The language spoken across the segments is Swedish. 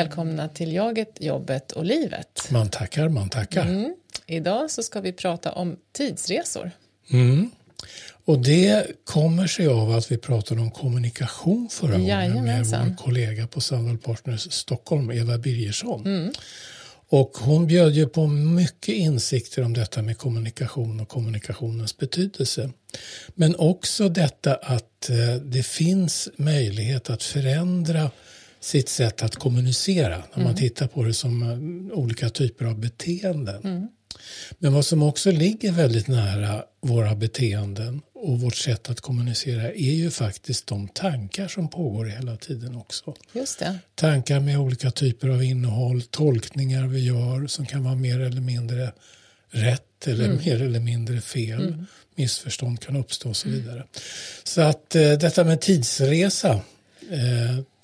välkomna till Jaget, jobbet och livet. Man tackar, man tackar. Mm. Idag så ska vi prata om tidsresor. Mm. Och det kommer sig av att vi pratade om kommunikation förra gången med vår kollega på Sandal Partners Stockholm, Eva Birgersson. Mm. Och hon bjöd ju på mycket insikter om detta med kommunikation och kommunikationens betydelse. Men också detta att eh, det finns möjlighet att förändra sitt sätt att kommunicera när man tittar på det som eh, olika typer av beteenden. Men vad som också ligger väldigt nära våra beteenden och vårt sätt att kommunicera är ju faktiskt de tankar som pågår hela tiden också. Just det. Tankar med olika typer av innehåll, tolkningar vi gör som kan vara mer eller mindre rätt eller mer eller mindre fel. Missförstånd kan uppstå och så vidare. Så att eh, detta med tidsresa,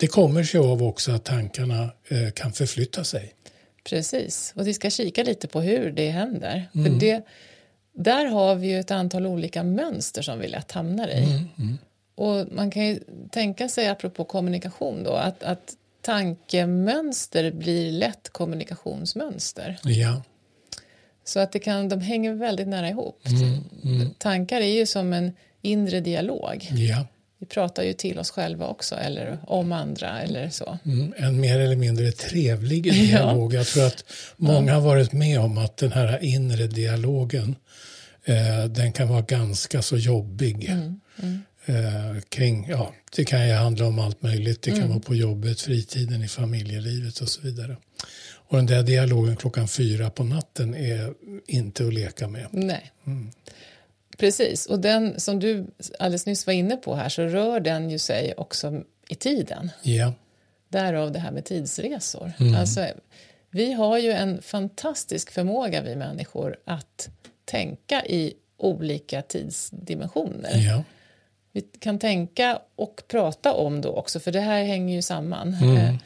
det kommer sig av också att tankarna eh, kan förflytta sig. Precis. Och vi ska kika lite på hur det händer. För det, där har vi ju ett antal olika mönster som vi lätt hamnar i. Och man kan ju tänka sig, apropå kommunikation då, att, att tankemönster blir lätt kommunikationsmönster. Ja, Så att det kan, de hänger väldigt nära ihop. Mm, Tankar är ju som en inre dialog. ja. Vi pratar ju till oss själva också, eller om andra eller så. Mm, en mer eller mindre trevlig dialog. Jag tror att många har varit med om att den här inre dialogen eh, den kan vara ganska så jobbig. Eh, kring, ja, det kan ju handla om allt möjligt. Det kan vara på jobbet, fritiden, i familjelivet och så vidare. Och den där dialogen klockan fyra på natten är inte att leka med. Nej. Precis, och den som du alldeles nyss var inne på här så rör den ju sig också i tiden. Ja, Därav det här med tidsresor. Mm. Alltså, vi har ju en fantastisk förmåga, vi människor, att tänka i olika tidsdimensioner. ja, Vi kan tänka och prata om då också, för det här hänger ju samman. Mm.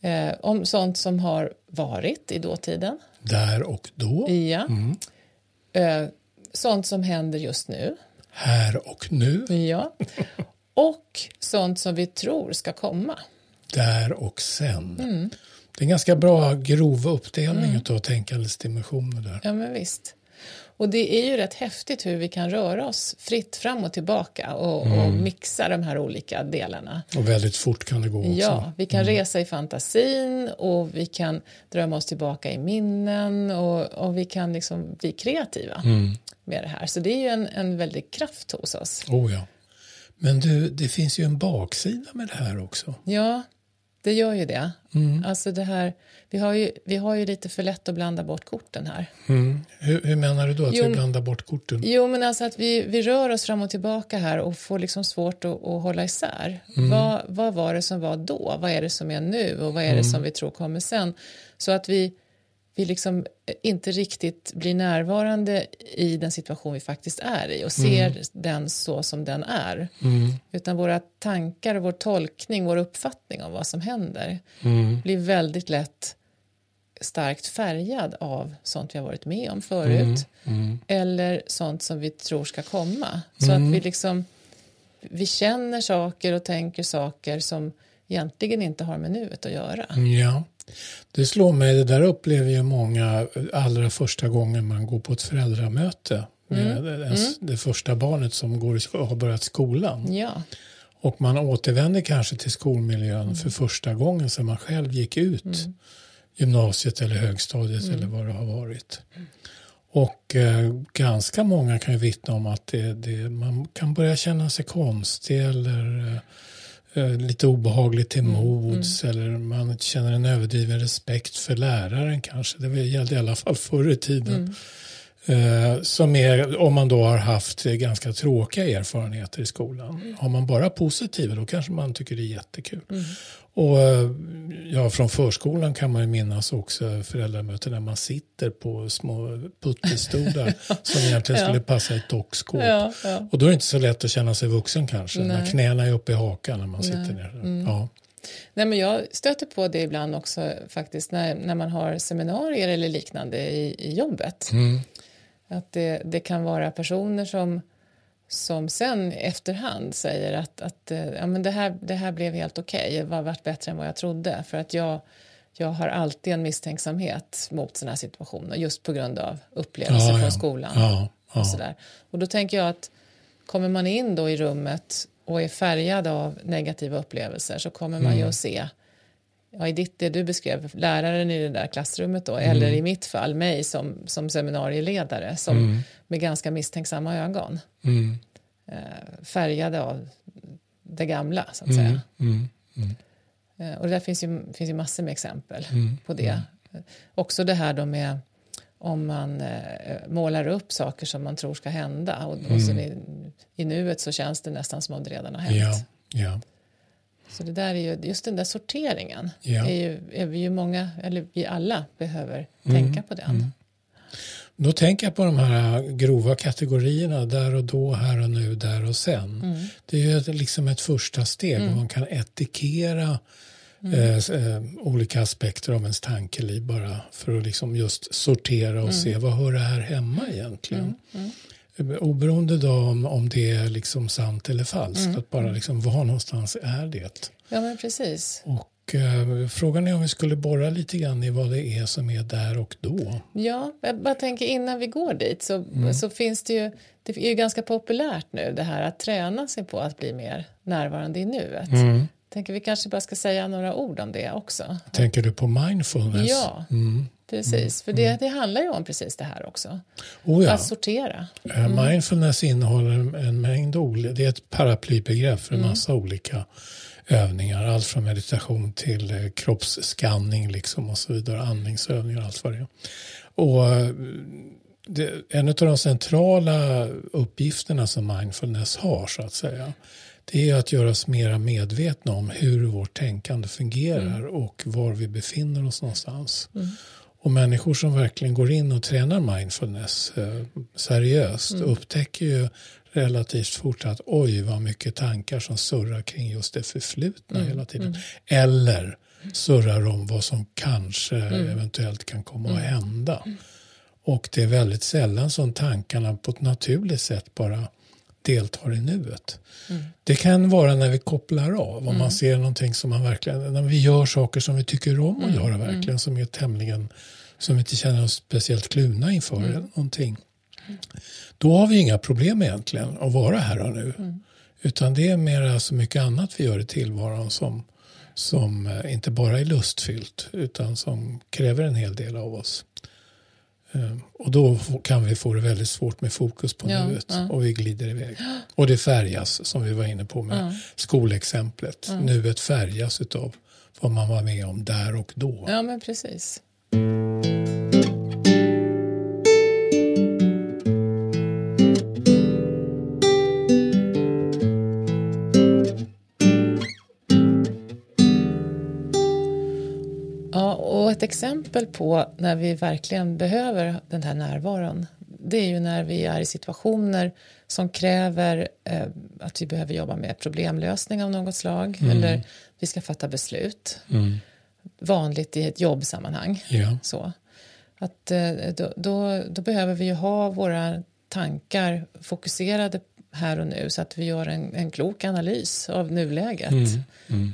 Eh, eh, om sånt som har varit i dåtiden. där och då, Ja. Mm. Eh, sånt som händer just nu. här och nu, Ja. Och sånt som vi tror ska komma. där och sen. Mm. Det är en ganska bra grov uppdelning av tänkandets dimensioner där. Ja, men visst. Och det är ju rätt häftigt hur vi kan röra oss fritt fram och tillbaka och, och mixa de här olika delarna. Och väldigt fort kan det gå också. Ja, vi kan resa i fantasin och vi kan drömma oss tillbaka i minnen och, och vi kan liksom bli kreativa med det här. Så det är ju en, en väldig kraft hos oss. Oh, ja. Men du, det finns ju en baksida med det här också. Ja, det gör ju det. Alltså det här, vi, har ju, vi har ju lite för lätt att blanda bort korten här. Mm. Hur, hur menar du då att Jo, vi blandar bort korten? Jo, men alltså att vi, vi rör oss fram och tillbaka här och får liksom svårt att, att hålla isär. Vad, vad var det som var då? Vad är det som är nu? Och vad är det som vi tror kommer sen? Så att vi, vi liksom inte riktigt blir närvarande i den situation vi faktiskt är i och ser den så som den är. Utan våra tankar och vår tolkning, vår uppfattning om vad som händer blir väldigt lätt starkt färgad av sånt vi har varit med om förut eller sånt som vi tror ska komma. Så att vi liksom vi känner saker och tänker saker som egentligen inte har med nuet att göra. Ja, det slår mig, det där upplever ju många allra första gången man går på ett föräldramöte med ens, det första barnet som går har börjat skolan. Ja, Och man återvänder kanske till skolmiljön för första gången sedan man själv gick ut gymnasiet eller högstadiet eller vad det har varit. Och eh, ganska många kan ju vittna om att det, det, man kan börja känna sig konstig eller eh, lite obehaglig till mods eller man känner en överdriven respekt för läraren kanske. Det gällde i alla fall förr i tiden. Eh, som är, om man då har haft eh, ganska tråkiga erfarenheter i skolan. Har man bara positiva då kanske man tycker det är jättekul. Och eh, ja, från förskolan kan man ju minnas också föräldramöten när man sitter på små puttestolar som egentligen skulle passa i ett dockskåp. ja, ja. Och då är det inte så lätt att känna sig vuxen kanske, när Nej. knäna är uppe i hakan när man sitter ner. Ja. Nej, men jag stöter på det ibland också faktiskt när, när man har seminarier eller liknande i, i jobbet. Att det, det kan vara personer som, som sen efterhand säger att, att eh, ja, men det, här, det här blev helt okej, det var varit bättre än vad jag trodde för att jag, jag har alltid en misstänksamhet mot sådana här situationer just på grund av upplevelser Ja, från ja. skolan. Ja. Och, sådär. och då tänker jag att kommer man in då i rummet och är färgad av negativa upplevelser så kommer man ju Mm. att se ja, i ditt, det du beskrev, läraren i det där klassrummet då, Mm. eller i mitt fall mig som, som seminarieledare som med ganska misstänksamma ögon Mm, eh, färgade av det gamla så att mm, säga. mm, Eh, och det där finns ju, finns ju massor med exempel Mm, på det. Eh, Också det här då med om man eh, målar upp saker som man tror ska hända och, och så i, i nuet så känns det nästan som om det redan har hänt. Mm. ja, ja. Så det där är ju, just den där sorteringen Ja. är, ju, är vi ju många, eller vi alla behöver Mm, tänka på den. Då tänker jag på de här grova kategorierna, där och då, här och nu, där och sen. Mm. Det är ju ett- liksom ett första steg och man kan etikera Mm. eh, eh, olika aspekter av ens tankeliv bara för att liksom just sortera och Mm. se vad hör det här hemma egentligen. Eh, Oberoende då om, om det är liksom sant eller falskt, Mm. att bara liksom var någonstans är det? Ja men precis. Och eh, frågan är om vi skulle borra lite grann i vad det är som är där och då. Ja, jag bara tänker innan vi går dit så, Mm. så finns det ju, det är ju ganska populärt nu det här att träna sig på att bli mer närvarande i nuet. Mm. Tänker vi kanske bara ska säga några ord om det också. Tänker du på mindfulness? Ja, Mm. Precis. För det, det handlar ju om precis det här också. Oh ja. Att sortera. Eh, Mindfulness innehåller en- mängd olika, det är ett paraplybegrepp för en Mm. massa olika övningar. Allt från meditation till eh, kroppsskanning liksom och så vidare, andningsövningar och allt vad det är. Och eh, det, en av de centrala uppgifterna som mindfulness har så att säga, det är att göra oss mera medvetna om hur vårt tänkande fungerar och var vi befinner oss någonstans. Och människor som verkligen går in och tränar mindfulness eh, seriöst upptäcker ju relativt fort att oj vad mycket tankar som surrar kring just det förflutna hela tiden. Eller surrar om vad som kanske eventuellt kan komma att hända. Och det är väldigt sällan som tankarna på ett naturligt sätt bara deltar i nuet. Det kan vara när vi kopplar av, om man ser någonting som man verkligen, när vi gör saker som vi tycker om att göra verkligen, som är tämligen, som vi inte känner oss speciellt kluna inför eller någonting. Då har vi inga problem egentligen att vara här och nu. Utan det är mer så mycket annat vi gör i tillvaron som, som eh, inte bara är lustfyllt utan som kräver en hel del av oss. Eh, Och då kan vi få det väldigt svårt med fokus på Ja, nuet ja. och vi glider iväg. Och det färgas, som vi var inne på med skolexemplet. Nuet färgas utav vad man var med om där och då. Ja, men precis. Ett exempel på när vi verkligen behöver den här närvaron det är ju när vi är i situationer som kräver eh, att vi behöver jobba med problemlösning av något slag eller vi ska fatta beslut. Vanligt i ett jobbsammanhang. Ja. Så. Att, eh, då, då, då behöver vi ju ha våra tankar fokuserade här och nu så att vi gör en, en klok analys av nuläget.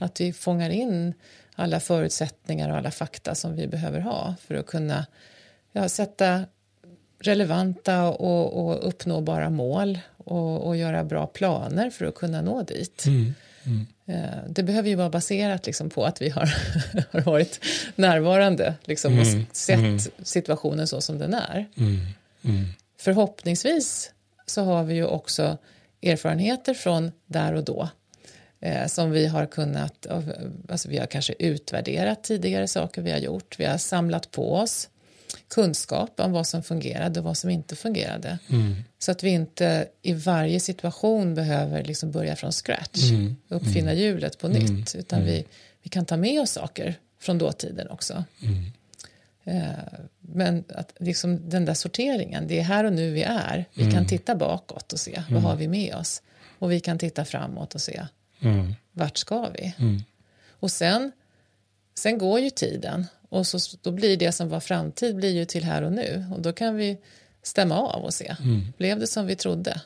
Att vi fångar in alla förutsättningar och alla fakta som vi behöver ha för att kunna ja, sätta relevanta och, och uppnåbara mål och, och göra bra planer för att kunna nå dit. Eh, Det behöver ju vara baserat liksom på att vi har, har varit närvarande liksom, och sett situationen så som den är. Förhoppningsvis så har vi ju också erfarenheter från där och då eh, som vi har kunnat, alltså vi har kanske utvärderat tidigare saker vi har gjort, vi har samlat på oss kunskap om vad som fungerade och vad som inte fungerade. Så att vi inte i varje situation behöver liksom börja från scratch, uppfinna hjulet på nytt, utan vi, vi kan ta med oss saker från dåtiden också. Eh, Men att liksom den där sorteringen, det är här och nu vi är. Vi kan titta bakåt och se vad har vi med oss. Och vi kan titta framåt och se vart ska vi. Och sen, sen går ju tiden och så, då blir det som var framtid blir ju till här och nu. Och då kan vi stämma av och se, blev det som vi trodde?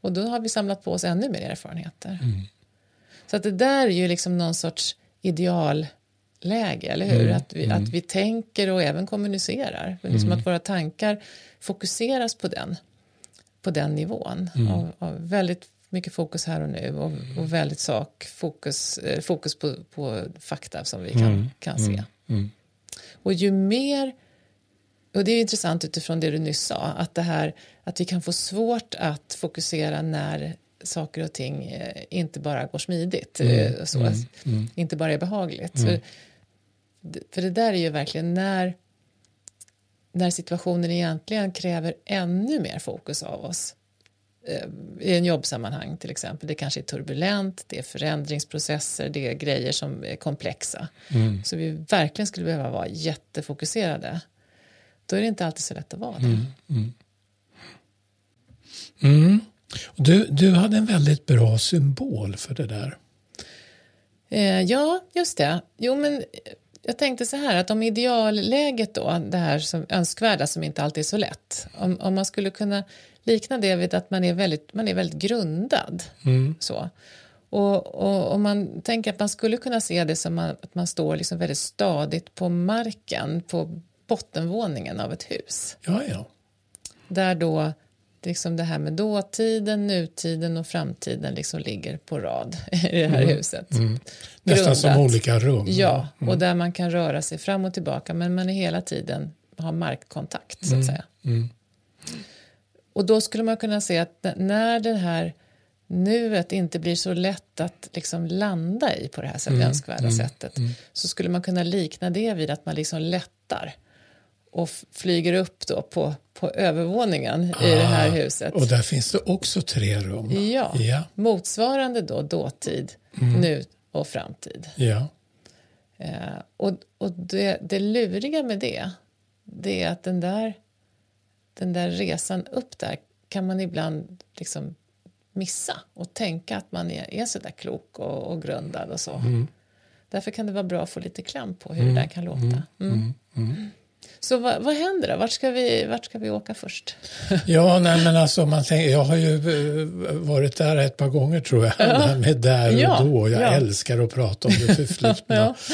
Och då har vi samlat på oss ännu mer erfarenheter. Så att det där är ju liksom någon sorts idealläge läge, eller hur? Att, vi, att vi tänker och även kommunicerar. Liksom Att våra tankar fokuseras på den, på den nivån. Och, och väldigt mycket fokus här och nu och, och väldigt sak, fokus, eh, fokus på, på fakta som vi kan, kan se. Och ju mer, och det är intressant utifrån det du nyss sa, att det här att vi kan få svårt att fokusera när saker och ting eh, inte bara går smidigt, eh, så, inte bara är behagligt. För, för det där är ju verkligen när, när situationen egentligen kräver ännu mer fokus av oss i en jobbsammanhang till exempel. Det kanske är turbulent, det är förändringsprocesser, det är grejer som är komplexa. Mm. Så vi verkligen skulle behöva vara jättefokuserade. Då är det inte alltid så lätt att vara det. Mm. Du, du hade en väldigt bra symbol för det där. Eh, ja, just det. Jo, men eh, jag tänkte så här att om idealläget då, det här som önskvärda som inte alltid är så lätt, om, om man skulle kunna likna det vid att man är väldigt, man är väldigt grundad. Så. Och, och man tänker att man skulle kunna se det som att man står liksom väldigt stadigt på marken, på bottenvåningen av ett hus. Ja, ja. Där då liksom det här med dåtiden, nutiden och framtiden liksom ligger på rad i det här huset. Nästan som olika rum. Ja, och där man kan röra sig fram och tillbaka men man är hela tiden har markkontakt så att säga. Och då skulle man kunna se att när det här nuet inte blir så lätt att liksom landa i på det här sätt, önskvärda sättet så skulle man kunna likna det vid att man liksom lättar och flyger upp då på, på övervåningen i det här huset. Och där finns det också tre rum. Ja, Ja. motsvarande då dåtid, nu och framtid. ja. Eh, och och det, det luriga med det, det är att den där, den där resan upp där kan man ibland liksom missa och tänka att man är, är så där klok och, och grundad och så. Därför kan det vara bra att få lite kläm på hur det där kan låta. Mm. Så vad, vad händer då? Vart ska, vi, vart ska vi åka först? Ja, nej, men alltså, man tänker, jag har ju eh, varit där ett par gånger tror jag, här med där och Ja, då. Jag ja. älskar att prata om det förflutna.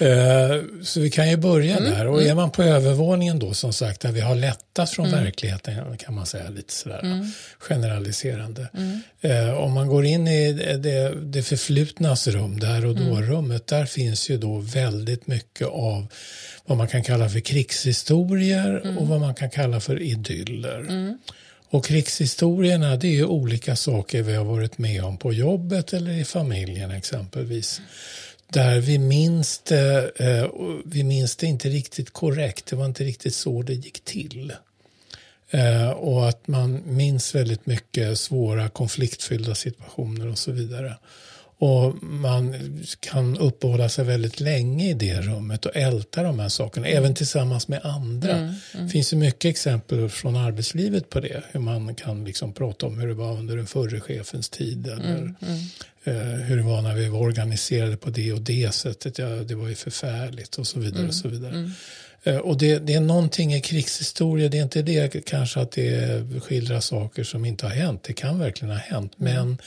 Eh, Så vi kan ju börja Mm, där. Och är man på övervåningen då, som sagt, där vi har lättat från Mm. verkligheten, kan man säga lite sådär generaliserande. Mm. Eh, Om man går in i det, det förflutnas rum, där och Mm. då-rummet, där finns ju då väldigt mycket av vad man kan kalla för krigshistorier Mm. och vad man kan kalla för idyller. Och krigshistorierna det är ju olika saker vi har varit med om på jobbet eller i familjen exempelvis. Där vi minns det, eh, vi minns det inte riktigt korrekt, det var inte riktigt så det gick till. Eh, och att man minns väldigt mycket svåra konfliktfyllda situationer och så vidare. Och man kan uppehålla sig väldigt länge i det rummet och älta de här sakerna, även tillsammans med andra. Det finns ju mycket exempel från arbetslivet på det, hur man kan liksom prata om hur det var under den förre chefens tid eller eh, hur det var när vi var organiserade på det och det sättet. Ja, det var ju förfärligt och så vidare. och så vidare. Eh, Och det, det är någonting i krigshistoria, det är inte det kanske att det skildrar saker som inte har hänt, det kan verkligen ha hänt, men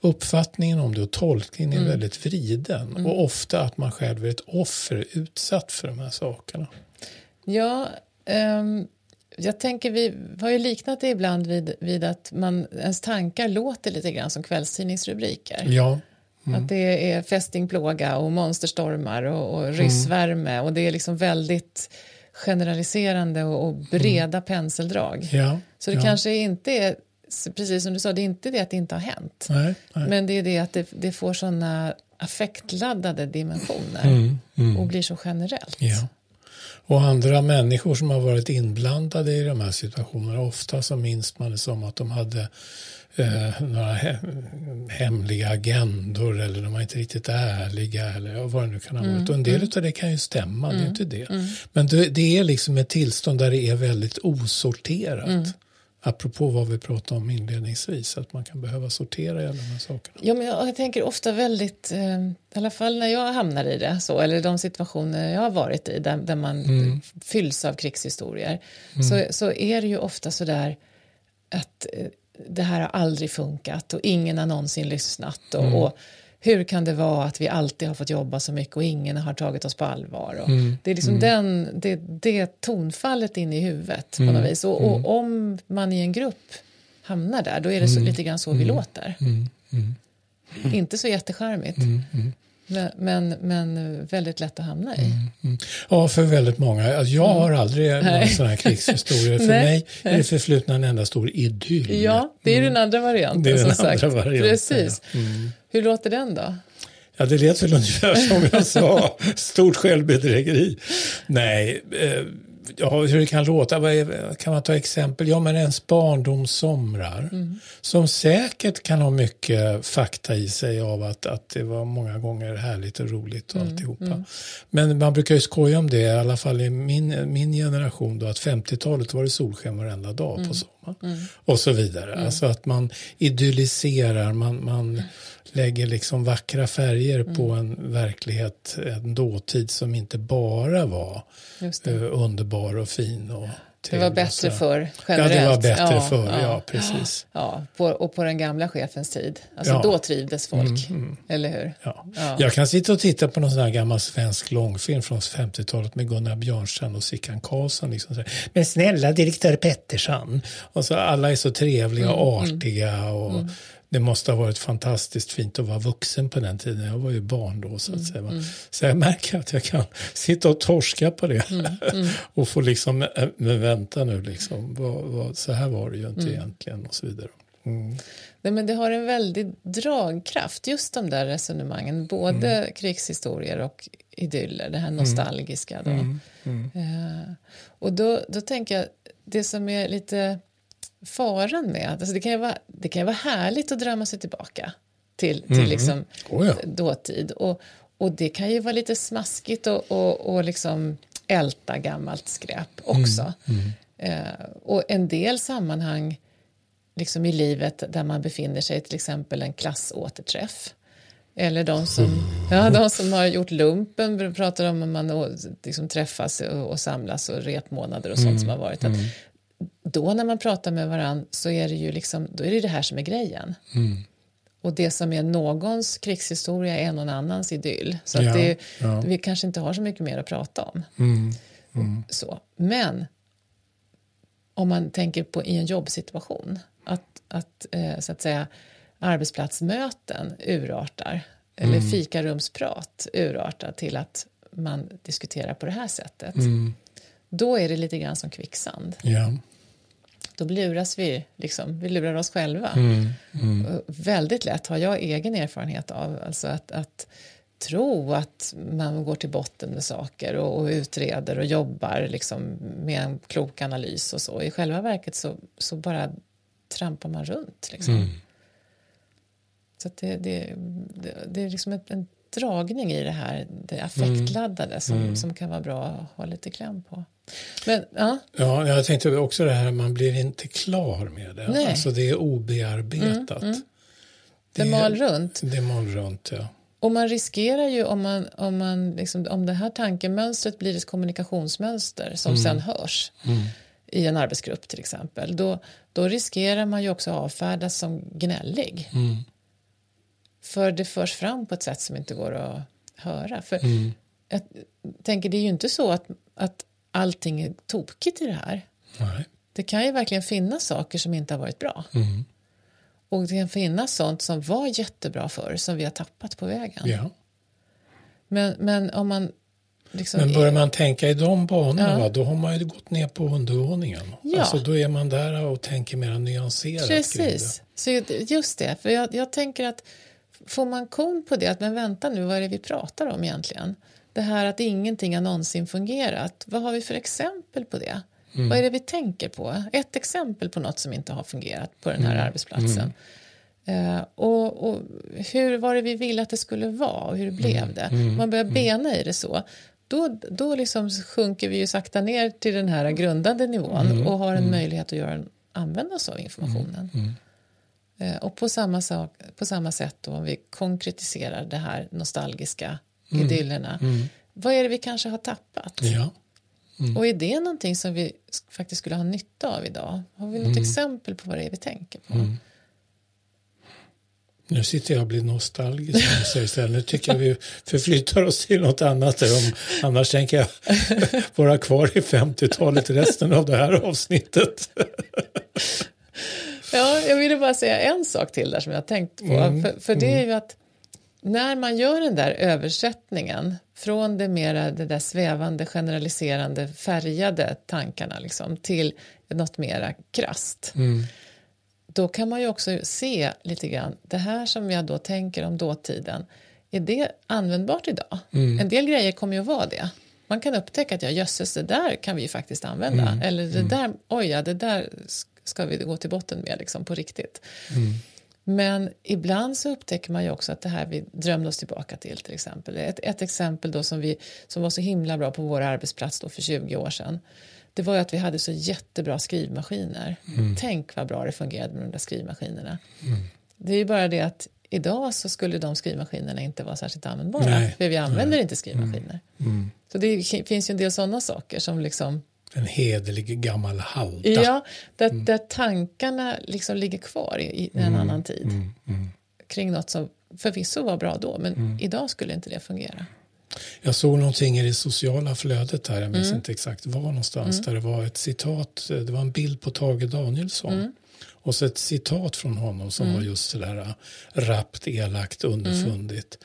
uppfattningen om det och tolkningen är väldigt vriden. Och ofta att man själv är ett offer utsatt för de här sakerna. Ja, ehm, jag tänker vi har ju liknat det ibland vid, vid att man, ens tankar låter lite grann som kvällstidningsrubriker. Ja, Att det är fästingplåga och monsterstormar och, och ryssvärme och det är liksom väldigt generaliserande och, och breda penseldrag. ja. Så det ja. kanske inte är, precis som du sa, det är inte det att det inte har hänt. Nej, nej. Men det är det att det, det får sådana affektladdade dimensioner Mm, mm. och blir så generellt. Ja. Och andra människor som har varit inblandade i de här situationerna, ofta så minns man det som att de hade eh, några he- hemliga agendor eller de var inte riktigt ärliga eller vad det nu kan ha varit. och en del av det kan ju stämma, det är inte det. Men det, det är liksom ett tillstånd där det är väldigt osorterat. Apropå vad vi pratade om inledningsvis, att man kan behöva sortera i alla de här sakerna. Ja, men jag, jag tänker ofta väldigt, eh, i alla fall när jag hamnar i det, så, eller de situationer jag har varit i där, där man Mm. fylls av krigshistorier, så, så är det ju ofta så där att eh, det här har aldrig funkat och ingen har någonsin lyssnat och, Mm. och hur kan det vara att vi alltid har fått jobba så mycket och ingen har tagit oss på allvar? Och mm. Det är liksom mm. den, det, det tonfallet inne i huvudet på något mm. vis. Och, och, mm. om man i en grupp hamnar där, då är det så, lite grann så vi låter. Inte så jättecharmigt. Men, men väldigt lätt att hamna i. Mm, mm. Ja, för väldigt många. Alltså, jag har mm. aldrig Nej. någon sån här krigshistoria. För mig är det förflutna en enda stor idyll. Ja, det är den andra varianten. Det är den andra sagt. varianten. Precis. Ja. Mm. Hur låter den då? Ja, det lät väl ungefär som jag sa. Stort självbedrägeri. Nej, eh, ja, hur det kan låta. Kan man ta exempel? Ja, men ens barndomssomrar. Mm. Som säkert kan ha mycket fakta i sig av att, att det var många gånger härligt och roligt och mm. alltihopa. Mm. Men man brukar ju skoja om det, i alla fall i min, min generation, då, att 50-talet var det solsken varenda dag på mm. sommaren. Mm. Och så vidare. Mm. Alltså att man idylliserar, man, man lägger liksom vackra färger mm. på en verklighet, en dåtid som inte bara var uh, underbar och fin. Och det var bättre förr, generellt. Ja, det var bättre ja, förr, ja, ja precis. Ja, på, och på den gamla chefens tid. Alltså ja. då trivdes folk, mm, mm. eller hur? Ja. ja. Jag kan sitta och titta på någon sån här gammal svensk långfilm från 50-talet med Gunnar Björnstrand och Sickan Karlsson. Liksom så Men snälla direktör Pettersson. Och så alla är så trevliga och mm, mm. artiga. och mm det måste ha varit fantastiskt fint att vara vuxen på den tiden. Jag var ju barn då så att mm, säga. Mm. Så jag märker att jag kan sitta och torska på det. Mm, mm. och få liksom, äh, men vänta nu liksom, vad, vad, så här var det ju inte mm. egentligen och så vidare. Mm. Nej, men det har en väldig dragkraft, just de där resonemangen, både krigshistorier och idyller, det här nostalgiska. Då. Eh, och då, då tänker jag, det som är lite faran med. Alltså det, kan ju vara, det kan ju vara härligt att drömma sig tillbaka till, till mm. liksom oh ja. dåtid. Och, och det kan ju vara lite smaskigt och, och, och liksom älta gammalt skräp också. Mm. Mm. Eh, och en del sammanhang liksom i livet där man befinner sig, till exempel en klassåterträff. Eller de som, ja, de som har gjort lumpen pratar om att man liksom träffas och, och samlas och repmånader och sånt mm. som har varit. Att mm då när man pratar med varandra så är det ju liksom, då är det det här som är grejen. Mm. Och det som är någons krigshistoria är någon annans idyll. Så ja, det, ja. vi kanske inte har så mycket mer att prata om. Mm. Mm. Så. Men om man tänker på i en jobbsituation, att, att, eh, så att säga, arbetsplatsmöten urartar, eller mm. fikarumsprat urartar till att man diskuterar på det här sättet. Mm. Då är det lite grann som kvicksand. Ja då luras vi, liksom, vi lurar oss själva. Mm, mm. Väldigt lätt har jag egen erfarenhet av, alltså att, att tro att man går till botten med saker och, och utreder och jobbar liksom med en klok analys och så. I själva verket så, så bara trampar man runt. Liksom. Mm. Så det, det, det, det, är liksom ett, en dragning i det här, det affektladdade som, mm. som kan vara bra att ha lite kläm på. Men, ja. ja, jag tänkte också det här, man blir inte klar med det. Nej. Alltså det är obearbetat. Mm, mm. Det, det mal runt. Det mal runt, ja. Och man riskerar ju om, man, om, man liksom, om det här tankemönstret blir ett kommunikationsmönster som mm. sen hörs mm. i en arbetsgrupp till exempel, då, då riskerar man ju också avfärdas som gnällig. Mm. För det förs fram på ett sätt som inte går att höra. För mm. Jag tänker, det är ju inte så att, att allting är tokigt i det här. Nej. Det kan ju verkligen finnas saker som inte har varit bra. Mm. Och det kan finnas sånt som var jättebra förr som vi har tappat på vägen. Ja. Men, men om man Liksom men börjar man tänka i de banorna, ja. då har man ju gått ner på undervåningen. Ja. Alltså, då är man där och tänker mer nyanserat. Precis, Så just det. För jag, jag, tänker att får man kon på det, att men vänta nu, vad är det vi pratar om egentligen? Det här att ingenting har någonsin fungerat. Vad har vi för exempel på det? Mm. Vad är det vi tänker på? Ett exempel på något som inte har fungerat på den här mm. arbetsplatsen. Mm. Uh, och, och, hur var det vi ville att det skulle vara och hur blev mm. det? Mm. Om man börjar mm. bena i det så, då, då liksom sjunker vi ju sakta ner till den här grundande nivån och har en möjlighet att göra, använda oss av informationen. Uh, och på samma, sak, på samma sätt då, om vi konkretiserar det här nostalgiska mm. idyllerna. Mm. Vad är det vi kanske har tappat? Ja. Mm. Och är det någonting som vi faktiskt skulle ha nytta av idag? Har vi något mm. exempel på vad det är vi tänker på? Mm. Nu sitter jag och blir nostalgisk. Nu tycker jag vi förflyttar oss till något annat. Om, annars tänker jag vara kvar i 50-talet resten av det här avsnittet. ja, jag ville bara säga en sak till där som jag tänkt på. Mm, för, för, det är mm. ju att när man gör den där översättningen från det mera det där svävande, generaliserande, färgade tankarna liksom, till något mera krast. Mm då kan man ju också se lite grann, det här som jag då tänker om dåtiden, är det användbart idag? Mm. En del grejer kommer ju att vara det. Man kan upptäcka att ja, jösses, det där kan vi ju faktiskt använda. Mm. Eller det mm. där, oj ja, det där ska vi gå till botten med liksom, på riktigt. Mm. Men ibland så upptäcker man ju också att det här vi drömde oss tillbaka till till exempel. Ett, ett exempel då som, vi, som var så himla bra på vår arbetsplats då för 20 år sedan det var ju att vi hade så jättebra skrivmaskiner. Mm. Tänk vad bra det fungerade med de där skrivmaskinerna. Mm. Det är ju bara det att idag så skulle de skrivmaskinerna inte vara särskilt användbara. Nej. För vi använder Nej. inte skrivmaskiner. Mm. mm. Så det finns ju en del sådana saker som liksom en hederlig gammal halta. Ja, där, mm. där tankarna liksom ligger kvar i, en mm. annan tid. Kring något som förvisso var bra då, men idag skulle inte det fungera. Jag såg någonting i det sociala flödet här, jag minns mm. inte exakt var någonstans, mm. där det var ett citat, det var en bild på Tage Danielsson. Mm. Och så ett citat från honom som mm. var just sådär äh, rappt, elakt, underfundigt.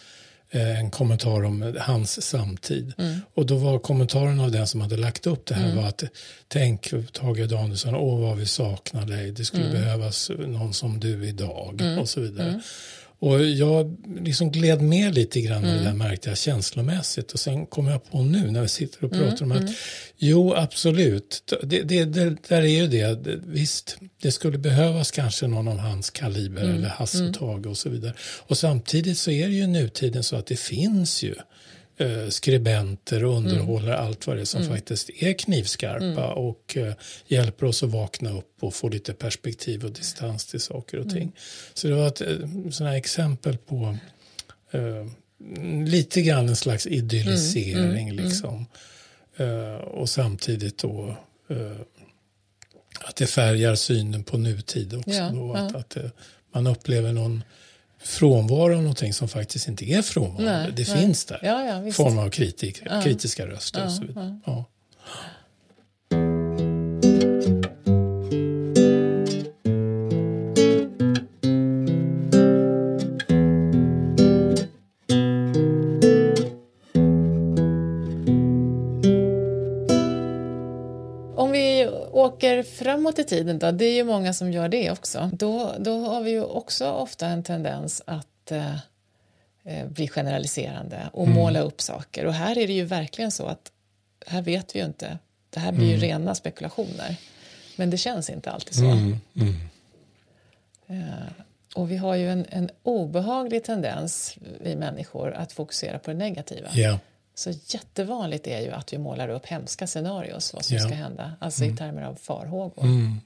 Mm. En kommentar om hans samtid. Mm. Och då var kommentaren av den som hade lagt upp det här mm. var att tänk Tage Danielsson, åh vad vi saknar dig, det skulle behövas någon som du idag och så vidare. Och jag liksom gled med lite grann mm. i det där märkte jag känslomässigt. Och sen kom jag på nu när vi sitter och pratar mm. om att mm. jo, absolut, det, det, det, där är ju det. Visst, det skulle behövas kanske någon av hans kaliber mm. eller Hasse och mm. Tage och så vidare. Och samtidigt så är det ju nutiden så att det finns ju skribenter och underhållare, mm. allt vad det är som mm. faktiskt är knivskarpa mm. och eh, hjälper oss att vakna upp och få lite perspektiv och distans till saker och ting. Så det var ett eh, sådana exempel på eh, lite grann en slags idyllisering liksom. Uh, och samtidigt då uh, att det färgar synen på nutid också. Ja, då, att, ja. att uh, man upplever någon frånvaro av någonting som faktiskt inte är frånvaro. Nej, det nej. finns där. Ja, ja, form av kritik, ja. kritiska röster och så vidare. Åker framåt i tiden då, det är ju många som gör det också. Då, då har vi ju också ofta en tendens att eh, eh, bli generaliserande och mm. måla upp saker. Och här är det ju verkligen så att här vet vi ju inte. Det här blir ju mm. rena spekulationer. Men det känns inte alltid så. Mm. mm. Eh, och vi har ju en, en obehaglig tendens, vi människor, att fokusera på det negativa. Yeah. Så jättevanligt är ju att vi målar upp hemska scenarios vad som yeah. ska hända, alltså mm. i termer av farhågor. Mm.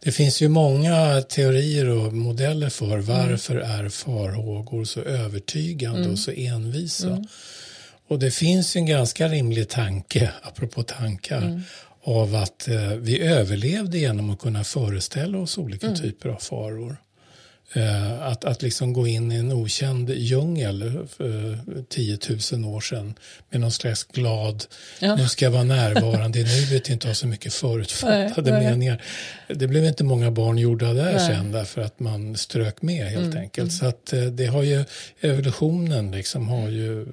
Det finns ju många teorier och modeller för varför mm. är farhågor så övertygande mm. och så envisa. Mm. Och det finns en ganska rimlig tanke, apropå tankar, av att eh, vi överlevde genom att kunna föreställa oss olika typer av faror. Eh, att, att liksom gå in i en okänd djungel för 10 000 år sedan med någon slags glad, ja. nu ska jag vara närvarande i nuet, inte ha så mycket förutfattade nej, meningar. Det blev inte många barn gjorda där nej. sen därför att man strök med helt mm, enkelt. Mm. Så att eh, det har ju, evolutionen liksom har ju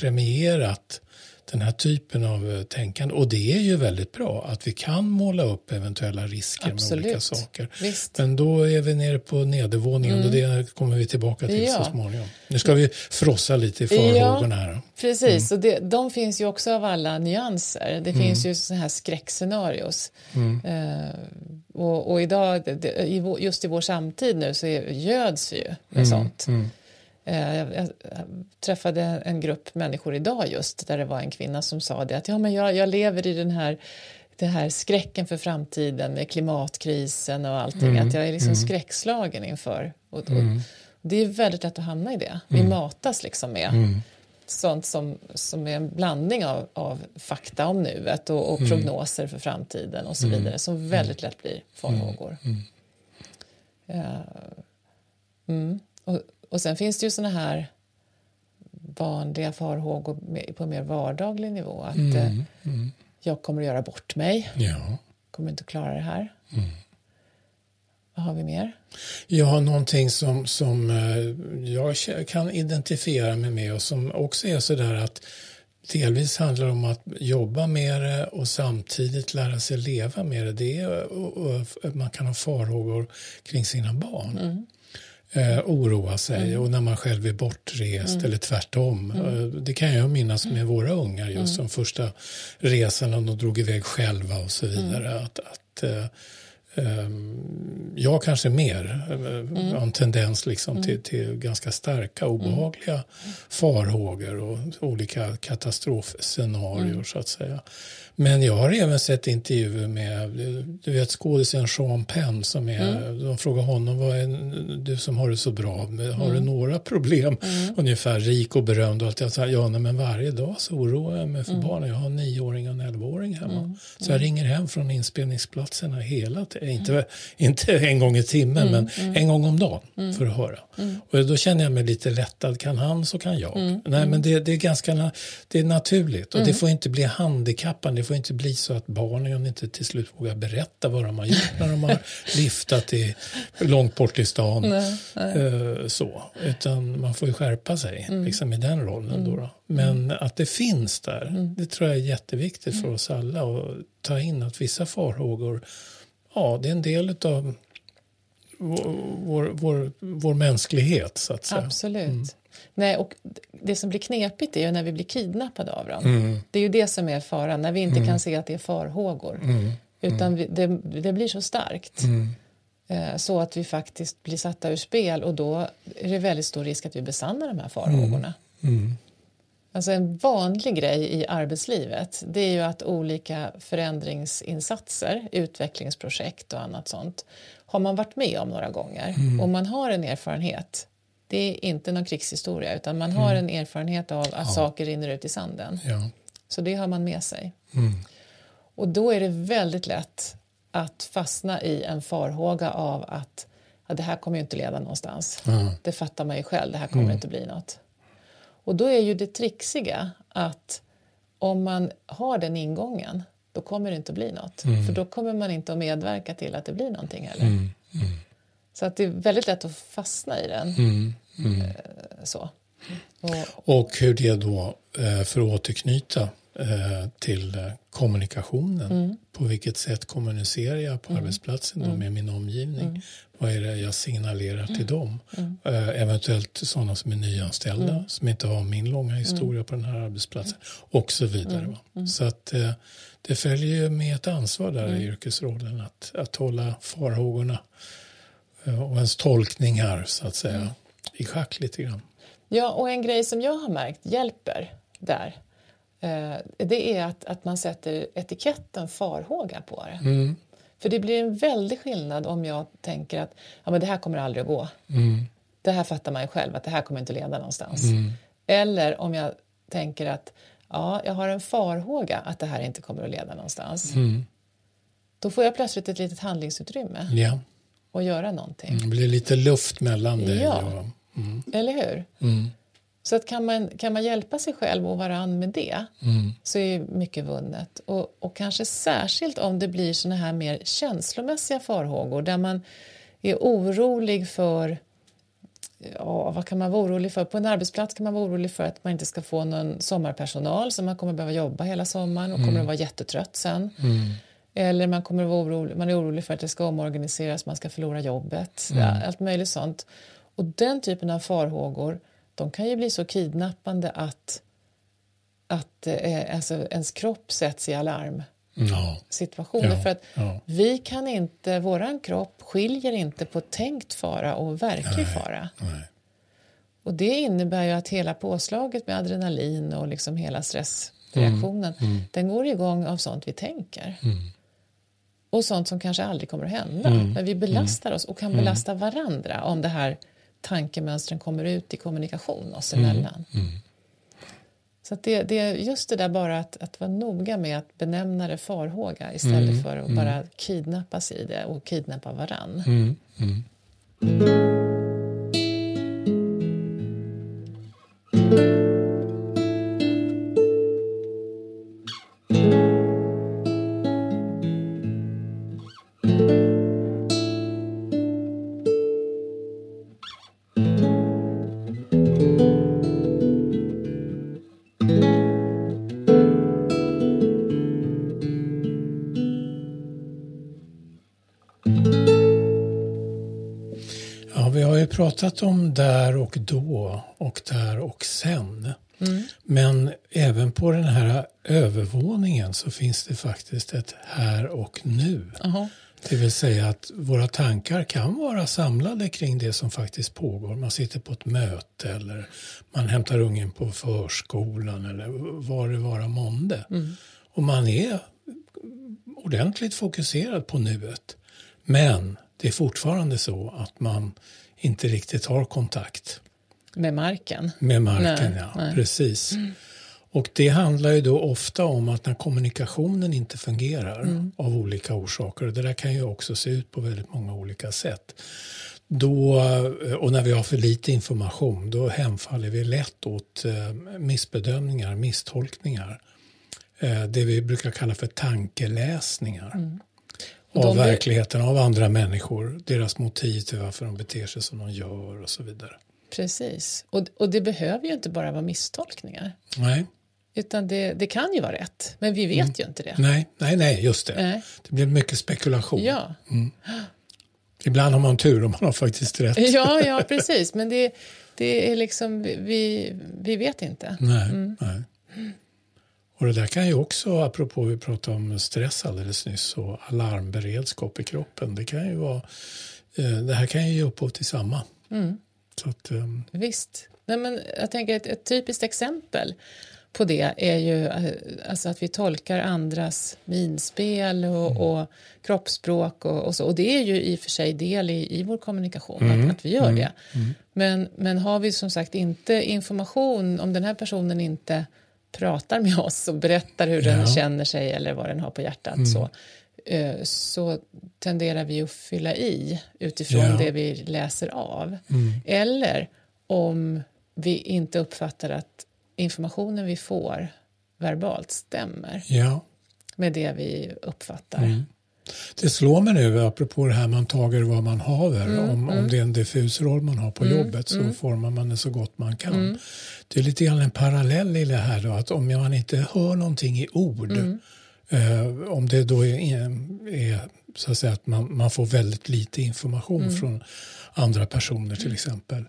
premierat den här typen av eh, tänkande. Och det är ju väldigt bra att vi kan måla upp eventuella risker Absolut. med olika saker. Visst. Men då är vi nere på nedervåningen mm. och det kommer vi tillbaka till ja. så småningom. Nu ska vi frossa lite i farhågorna här. Ja, precis, mm. och det, de finns ju också av alla nyanser. Det mm. finns ju sådana här skräckscenarios. Mm. Uh, och, och, idag, just i vår samtid nu, så göds vi ju med mm. sånt. Eh, jag, träffade en grupp människor idag just där det var en kvinna som sa det att ja, men jag, jag lever i den här, den här skräcken för framtiden med klimatkrisen och allting. Mm, att jag är liksom mm. skräckslagen inför. Och, och, mm. Det är väldigt lätt att hamna i det. Vi mm. matas liksom med mm. sånt som, som är en blandning av, av fakta om nuet och, och mm. prognoser för framtiden och så vidare som väldigt lätt blir farhågor. Ja. Och, Och sen finns det ju såna här vanliga farhågor på mer vardaglig nivå. Att mm, eh, mm. jag kommer att göra bort mig. Ja. Kommer inte att klara det här. Mm. Vad har vi mer? Ja, någonting som, som eh, jag kan identifiera mig med och som också är så där att delvis handlar om att jobba med det och samtidigt lära sig leva med det. det är, man kan ha farhågor kring sina barn. Mm. Eh, oroa sig mm. och när man själv är bortrest mm. eller tvärtom. Mm. Eh, det kan jag minnas med våra ungar just mm. som första resan och de drog iväg själva och så vidare. Mm. Att, att eh, Ehm, jag kanske mer mm. har en tendens liksom mm. till, till ganska starka obehagliga mm. farhågor och olika katastrofscenarier mm. så att säga. Men jag har även sett intervjuer med du vet skådisen Sean Penn som är, mm. de frågar honom vad är du som har det så bra, har mm. du några problem? Mm. Ungefär rik och berömd och allt. Jag säger, ja men varje dag så oroar jag mig för mm. barnen. Jag har en nioåring och en elvaåring hemma. Mm. Så jag ringer hem från inspelningsplatserna hela tiden, inte, mm. inte en gång i timmen men en gång om dagen för att höra. Och då känner jag mig lite lättad, kan han så kan jag. Nej men det, det, är ganska det är naturligt och det får inte bli handikappande får inte bli så att barnen inte till slut vågar berätta vad de har gjort när de har liftat i, långt bort i stan. Nej, nej. Uh, så. Utan man får ju skärpa sig mm. liksom, i den rollen. Mm. Då, då. Men mm. att det finns där, mm. det tror jag är jätteviktigt för mm. oss alla att ta in att vissa farhågor, ja det är en del av vår, vår, vår, mänsklighet så att säga. Absolut. Mm. Nej, och det som blir knepigt är ju när vi blir kidnappade av dem. Mm. Det är ju det som är faran, när vi inte mm. kan se att det är farhågor. Mm. Utan vi, det, det, blir så starkt. Mm. Eh, så att vi faktiskt blir satta ur spel och då är det väldigt stor risk att vi besannar de här farhågorna. Mm. Mm. Alltså en vanlig grej i arbetslivet det är ju att olika förändringsinsatser, utvecklingsprojekt och annat sånt har man varit med om några gånger mm. och man har en erfarenhet det är inte någon krigshistoria utan man har mm. en erfarenhet av att ja. saker rinner ut i sanden. Ja. Så det har man med sig. Mm. Och då är det väldigt lätt att fastna i en farhåga av att ja, det här kommer ju inte leda någonstans. Mm. Det fattar man ju själv, det här kommer mm. inte bli något. Och då är ju det trixiga att om man har den ingången då kommer det inte att bli något. Mm. För då kommer man inte att medverka till att det blir någonting heller. Mm. Så att det är väldigt lätt att fastna i den. Mm, mm. Eh, så. Och, och, hur det då, eh, för att återknyta eh, till kommunikationen. Mm. På vilket sätt kommunicerar jag på mm. arbetsplatsen mm. med min omgivning? Mm. Vad är det jag signalerar till dem? Eventuellt sådana som är nyanställda som inte har min långa historia på den här arbetsplatsen och så vidare. Så att det följer med ett ansvar där i yrkesrollen att, att hålla farhågorna och ens tolkningar så att säga mm. i schack lite grann. Ja, och en grej som jag har märkt hjälper där eh, det är att, att man sätter etiketten farhåga på det. Mm. För det blir en väldig skillnad om jag tänker att ja, men det här kommer aldrig att gå. Mm. Det här fattar man ju själv att det här kommer inte leda någonstans. Mm. Eller om jag tänker att ja, jag har en farhåga att det här inte kommer att leda någonstans. Mm. Då får jag plötsligt ett litet handlingsutrymme. Ja och göra någonting. Mm, det blir lite luft mellan dig ja. och... Mm. Eller hur? Mm. Så att kan, man, kan man hjälpa sig själv och varann med det mm. så är mycket vunnet. Och, och kanske särskilt om det blir såna här mer känslomässiga farhågor där man är orolig för Ja, vad kan man vara orolig för? På en arbetsplats kan man vara orolig för att man inte ska få någon sommarpersonal så man kommer behöva jobba hela sommaren och mm. kommer att vara jättetrött sen. Mm. Eller man, kommer att vara orolig, man är orolig för att det ska omorganiseras, man ska förlora jobbet. Mm. Ja, allt möjligt sånt. Och den typen av farhågor de kan ju bli så kidnappande att, att eh, alltså, ens kropp sätts i alarmsituationer. Ja. För att ja. vi kan inte, våran kropp skiljer inte på tänkt fara och verklig Nej. fara. Nej. Och det innebär ju att hela påslaget med adrenalin och liksom hela stressreaktionen, mm. Mm. den går igång av sånt vi tänker. Mm och sånt som kanske aldrig kommer att hända. Mm. Men vi belastar oss och kan mm. belasta varandra om det här tankemönstren kommer ut i kommunikation oss mm. emellan. Mm. Så det, det, är just det där bara att, att vara noga med att benämna det farhåga istället mm. för att bara kidnappas i det och kidnappa varann. Pratat om där och då och där och sen. Mm. Men även på den här övervåningen så finns det faktiskt ett här och nu. Aha. Det vill säga att våra tankar kan vara samlade kring det som faktiskt pågår. Man sitter på ett möte eller man hämtar ungen på förskolan eller vad det vara månde. Mm. Och man är ordentligt fokuserad på nuet. Men det är fortfarande så att man inte riktigt har kontakt. Med marken? Med marken, nej, ja. Nej. Precis. Mm. Och det handlar ju då ofta om att när kommunikationen inte fungerar mm. av olika orsaker, och det där kan ju också se ut på väldigt många olika sätt. Då, och när vi har för lite information, då hemfaller vi lätt åt eh, missbedömningar, misstolkningar. Eh, det vi brukar kalla för tankeläsningar. Mm. Av verkligheten, av andra människor, deras motiv till varför de beter sig som de gör och så vidare. Precis, och, och det behöver ju inte bara vara misstolkningar. Nej. Utan det, det kan ju vara rätt, men vi vet mm. ju inte det. Nej, nej, nej just det. Nej. Det blir mycket spekulation. Ja. Mm. Ibland har man tur och man har faktiskt rätt. Ja, ja precis. Men det, det är liksom, vi, vi vet inte. Nej, mm. nej. Och det där kan ju också, apropå vi pratade om stress alldeles nyss och alarmberedskap i kroppen. Det kan ju vara, eh, det här kan ju ge upphov till samma. Mm. Så att, um... Visst. Nej, men jag tänker ett, ett typiskt exempel på det är ju eh, alltså att vi tolkar andras minspel och, mm. och kroppsspråk och, och, så. Och det är ju i och för sig del i, i vår kommunikation, mm. att, att, vi gör mm. det. Mm. Men, men har vi som sagt inte information, om den här personen inte pratar med oss och berättar hur ja. den känner sig eller vad den har på hjärtat mm. så, eh, så tenderar vi att fylla i utifrån ja. det vi läser av. Mm. Eller om vi inte uppfattar att informationen vi får verbalt stämmer ja. med det vi uppfattar. Mm. Det slår mig nu, apropå det här man tager vad man haver, mm, om, mm. om det är en diffus roll man har på mm, jobbet så mm. formar man det så gott man kan. Mm. Det är lite grann en parallell i det här då, att om man inte hör någonting i ord, mm. eh, om det då är, är, så att säga att man, man får väldigt lite information från andra personer till exempel,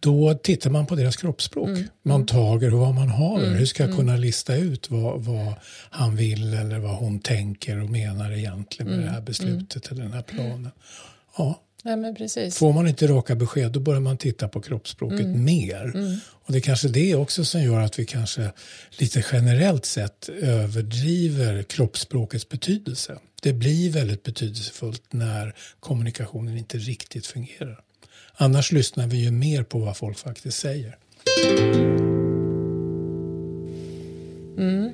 då tittar man på deras kroppsspråk. Mm. Man mm. tager vad man har. Mm. Hur ska jag mm. kunna lista ut vad, vad, han vill eller vad hon tänker och menar egentligen med mm. det här beslutet eller den här planen. Ja. precis. Får man inte raka besked då börjar man titta på kroppsspråket mm. mer. Och det är kanske det också som gör att vi kanske lite generellt sett överdriver kroppsspråkets betydelse. Det blir väldigt betydelsefullt när kommunikationen inte riktigt fungerar. Annars lyssnar vi ju mer på vad folk faktiskt säger. Mm.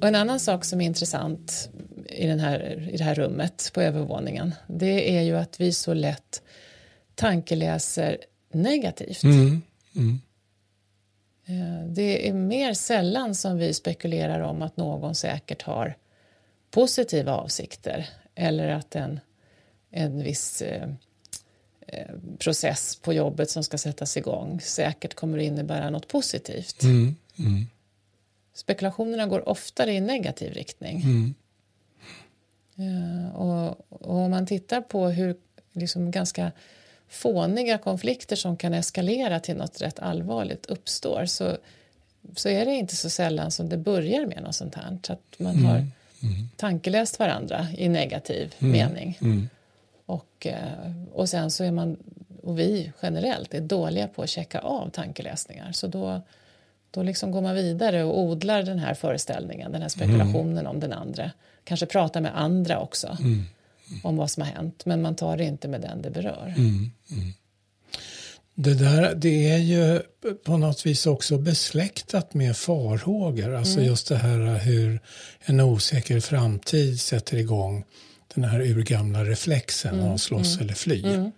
Och en annan sak som är intressant i, den här, i det här rummet på övervåningen det är ju att vi så lätt tankeläser negativt. Mm. Mm. Eh, det är mer sällan som vi spekulerar om att någon säkert har positiva avsikter eller att en, en viss eh, process på jobbet som ska sättas igång säkert kommer att innebära något positivt. Mm, mm. Spekulationerna går oftare i negativ riktning. Mm. Uh, och, och, om man tittar på hur liksom ganska fåniga konflikter som kan eskalera till något rätt allvarligt uppstår så, så är det inte så sällan som det börjar med något sånt här. Så att man mm. har mm. tankeläst varandra i negativ mm. mening. Och, eh, och sen så är man, och vi generellt är dåliga på att checka av tankeläsningar. Så då, då liksom går man vidare och odlar den här föreställningen, den här spekulationen mm. om den andra. Kanske pratar med andra också mm. Mm. om vad som har hänt, men man tar det inte med den det berör. Mm, mm. Det där det är ju på något vis också besläktat med farhågor. Alltså mm. just det här hur en osäker framtid sätter igång den här urgamla reflexen mm. att slåss mm. eller fly. Mm.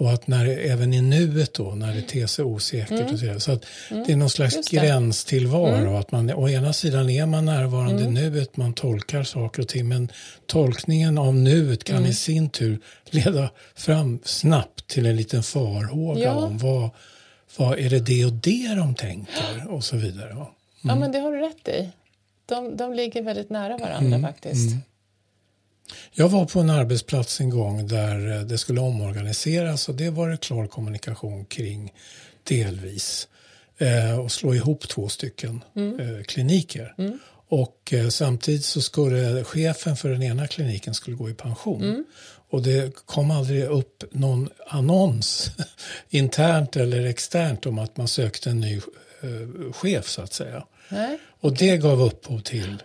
Och att när, även i nuet då, när det ter sig osäkert mm. och så. Så att mm. det är någon slags gränstillvaro. Mm. Att man, å ena sidan är man närvarande mm. i nuet, man tolkar saker och ting. Men tolkningen av nuet kan mm. i sin tur leda fram snabbt till en liten farhåga ja. om vad, vad är det det och det de tänker och så vidare. Ja, ja men det har du rätt i. De, de ligger väldigt nära varandra faktiskt. Jag var på en arbetsplats en gång där eh, det skulle omorganiseras och det var det klar kommunikation kring delvis. Eh, och slå ihop två stycken mm. eh, kliniker. Mm. Och samtidigt så skulle chefen för den ena kliniken skulle gå i pension. Mm. Och det kom aldrig upp någon annons internt eller externt om att man sökte en ny chef så att säga. Nej. Och det gav upphov till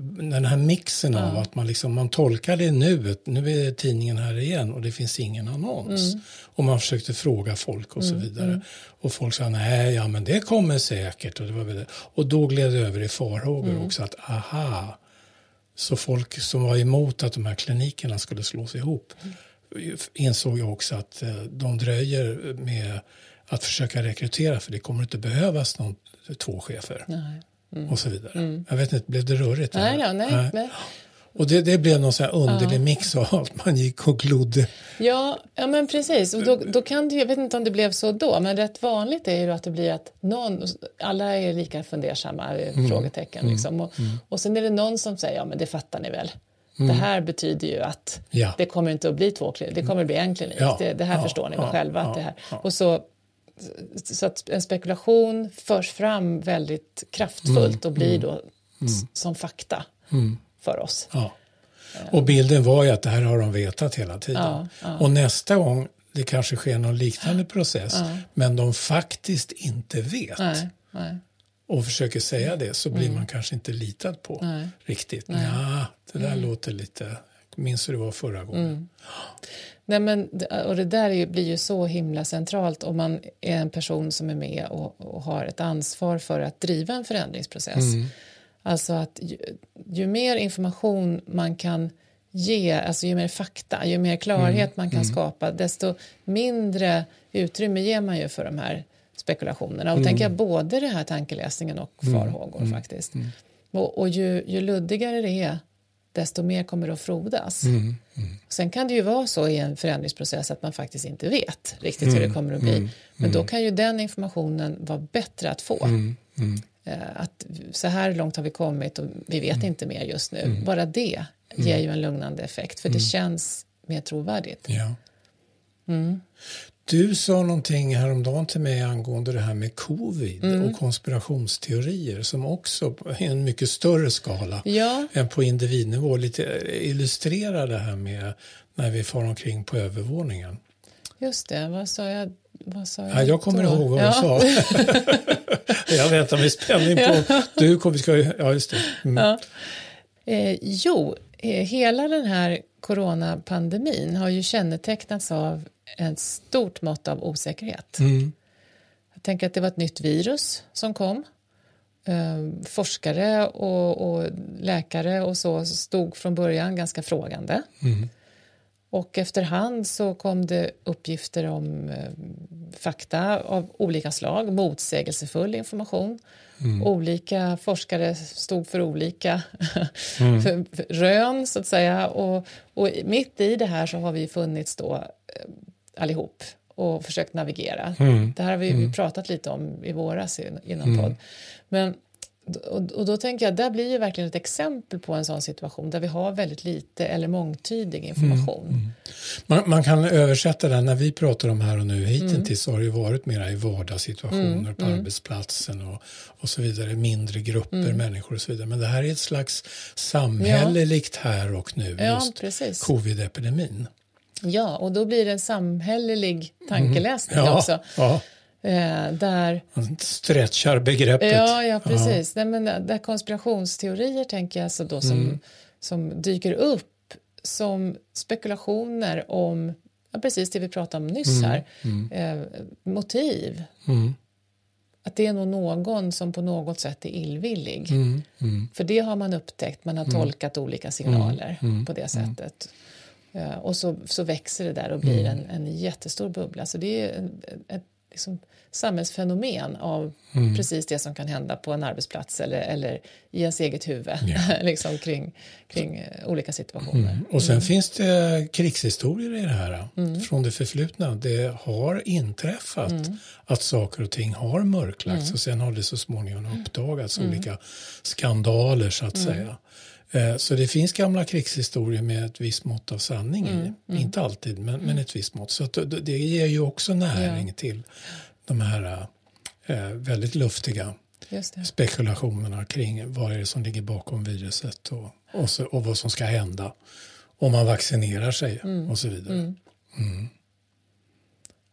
den här mixen av att man, liksom, man tolkar det nu, nu är tidningen här igen och det finns ingen annons. Mm. Och man försökte fråga folk och så mm, vidare. Mm. Och folk sa nej, ja men det kommer säkert. Och, det var och då gled det över i farhågor mm. också att aha, så folk som var emot att de här klinikerna skulle slås ihop insåg jag också att eh, de dröjer med att försöka rekrytera för det kommer inte behövas någon, två chefer. Nej. Mm. Och så vidare. Mm. Jag vet inte, blev det rörigt? Nej, ja, nej, nej. Och det, det blev någon sån här underlig ja. mix av att man gick och glodde. Ja, ja men precis. Och då, då kan det, jag vet inte om det blev så då, men rätt vanligt är ju att det blir att någon, alla är lika fundersamma, eh, mm. frågetecken mm. liksom. Och, mm. och sen är det någon som säger, ja men det fattar ni väl. Det mm. här betyder ju att ja. det kommer inte att bli två det kommer att bli en klinik. Ja. Det, det, här förstår ni väl själva. Att det här. Och så så att en spekulation förs fram väldigt kraftfullt och blir mm. då mm. som fakta mm. för oss. Ja. Och bilden var ju att det här har de vetat hela tiden. Ja, ja. Och nästa gång det kanske sker någon liknande process men de faktiskt inte vet nej, nej. och försöker säga det så blir mm. man kanske inte litad på nej. riktigt. Nej. Ja, det där mm. låter lite, minns hur det var förra gången. Mm. Nej, men, och det där blir ju så himla centralt om man är en person som är med och, och har ett ansvar för att driva en förändringsprocess. Mm. Alltså att ju, ju, mer information man kan ge, alltså ju mer fakta, ju mer klarhet mm. man kan mm. skapa, desto mindre utrymme ger man ju för de här spekulationerna. Och mm. tänker jag både det här tankeläsningen och mm. farhågor mm. faktiskt. Och, och ju, ju luddigare det är, desto mer kommer det att frodas. Mm, mm. Sen kan det ju vara så i en förändringsprocess att man faktiskt inte vet riktigt mm, hur det mm, kommer att bli. Mm, Men då mm. kan ju den informationen vara bättre att få. Eh, att så här långt har vi kommit och vi vet inte mer just nu. Bara det ger ju en lugnande effekt för det känns mer trovärdigt. Ja. Du sa någonting häromdagen till mig angående det här med covid mm. och konspirationsteorier som också är en mycket större skala ja. än på individnivå. Lite illustrerar det här med när vi far omkring på övervåningen. Just det, vad sa jag? Vad sa jag, ja, jag kommer då? ihåg vad ja. du sa. jag väntar med spänning på... Du kommer, ska, ja, just det. Mm. Ja. Eh, jo, eh, hela den här coronapandemin har ju kännetecknats av ett stort mått av osäkerhet. Mm. Jag tänker att det var ett nytt virus som kom. Ehm, forskare och, och, läkare och så stod från början ganska frågande. Mm. Och efterhand så kom det uppgifter om eh, fakta av olika slag, motsägelsefull information. Mm. Olika forskare stod för olika mm. rön, så att säga. Och, och, mitt i det här så har vi funnits då eh, allihop och försökt navigera. Mm. Det här har vi, mm. pratat lite om i våras inom mm. podd. Men, och, och, då tänker jag, där blir ju verkligen ett exempel på en sån situation där vi har väldigt lite eller mångtydig information. Mm. mm. Man, man, kan översätta det, när vi pratar om här och nu hittills mm. så har det varit mera i vardagssituationer mm. på arbetsplatsen och, och så vidare, mindre grupper människor och så vidare. Men det här är ett slags samhälleligt ja. här och nu, ja, just covid-epidemin. Ja, och då blir det en samhällelig tankeläsning mm. ja, också. Ja. Eh, där... Man stretchar begreppet. Ja, ja precis. Ja. Nej, men där konspirationsteorier tänker jag alltså då som, mm. som dyker upp som spekulationer om ja, precis det vi pratade om nyss mm. här. Mm. Eh, motiv. Mm. Att det är nog någon som på något sätt är illvillig. Mm. För det har man upptäckt, man har tolkat olika signaler på det sättet. Eh, och så, så växer det där och blir mm. en, en jättestor bubbla. Så det är ett liksom, samhällsfenomen av mm. precis det som kan hända på en arbetsplats eller, eller i ens eget huvud yeah. liksom, kring, kring eh, olika situationer. Mm. Och sen mm. finns det krigshistorier i det här mm. från det förflutna. Det har inträffat mm. att saker och ting har mörklagts och sen har det så småningom uppdagats olika skandaler så att säga. Eh, Så det finns gamla krigshistorier med ett visst mått av sanning i. Inte alltid, men, men ett visst mått. Så det- ger ju också näring till de här eh, väldigt luftiga spekulationerna kring vad är det som ligger bakom viruset och, och, så, och vad som ska hända om man vaccinerar sig och så vidare.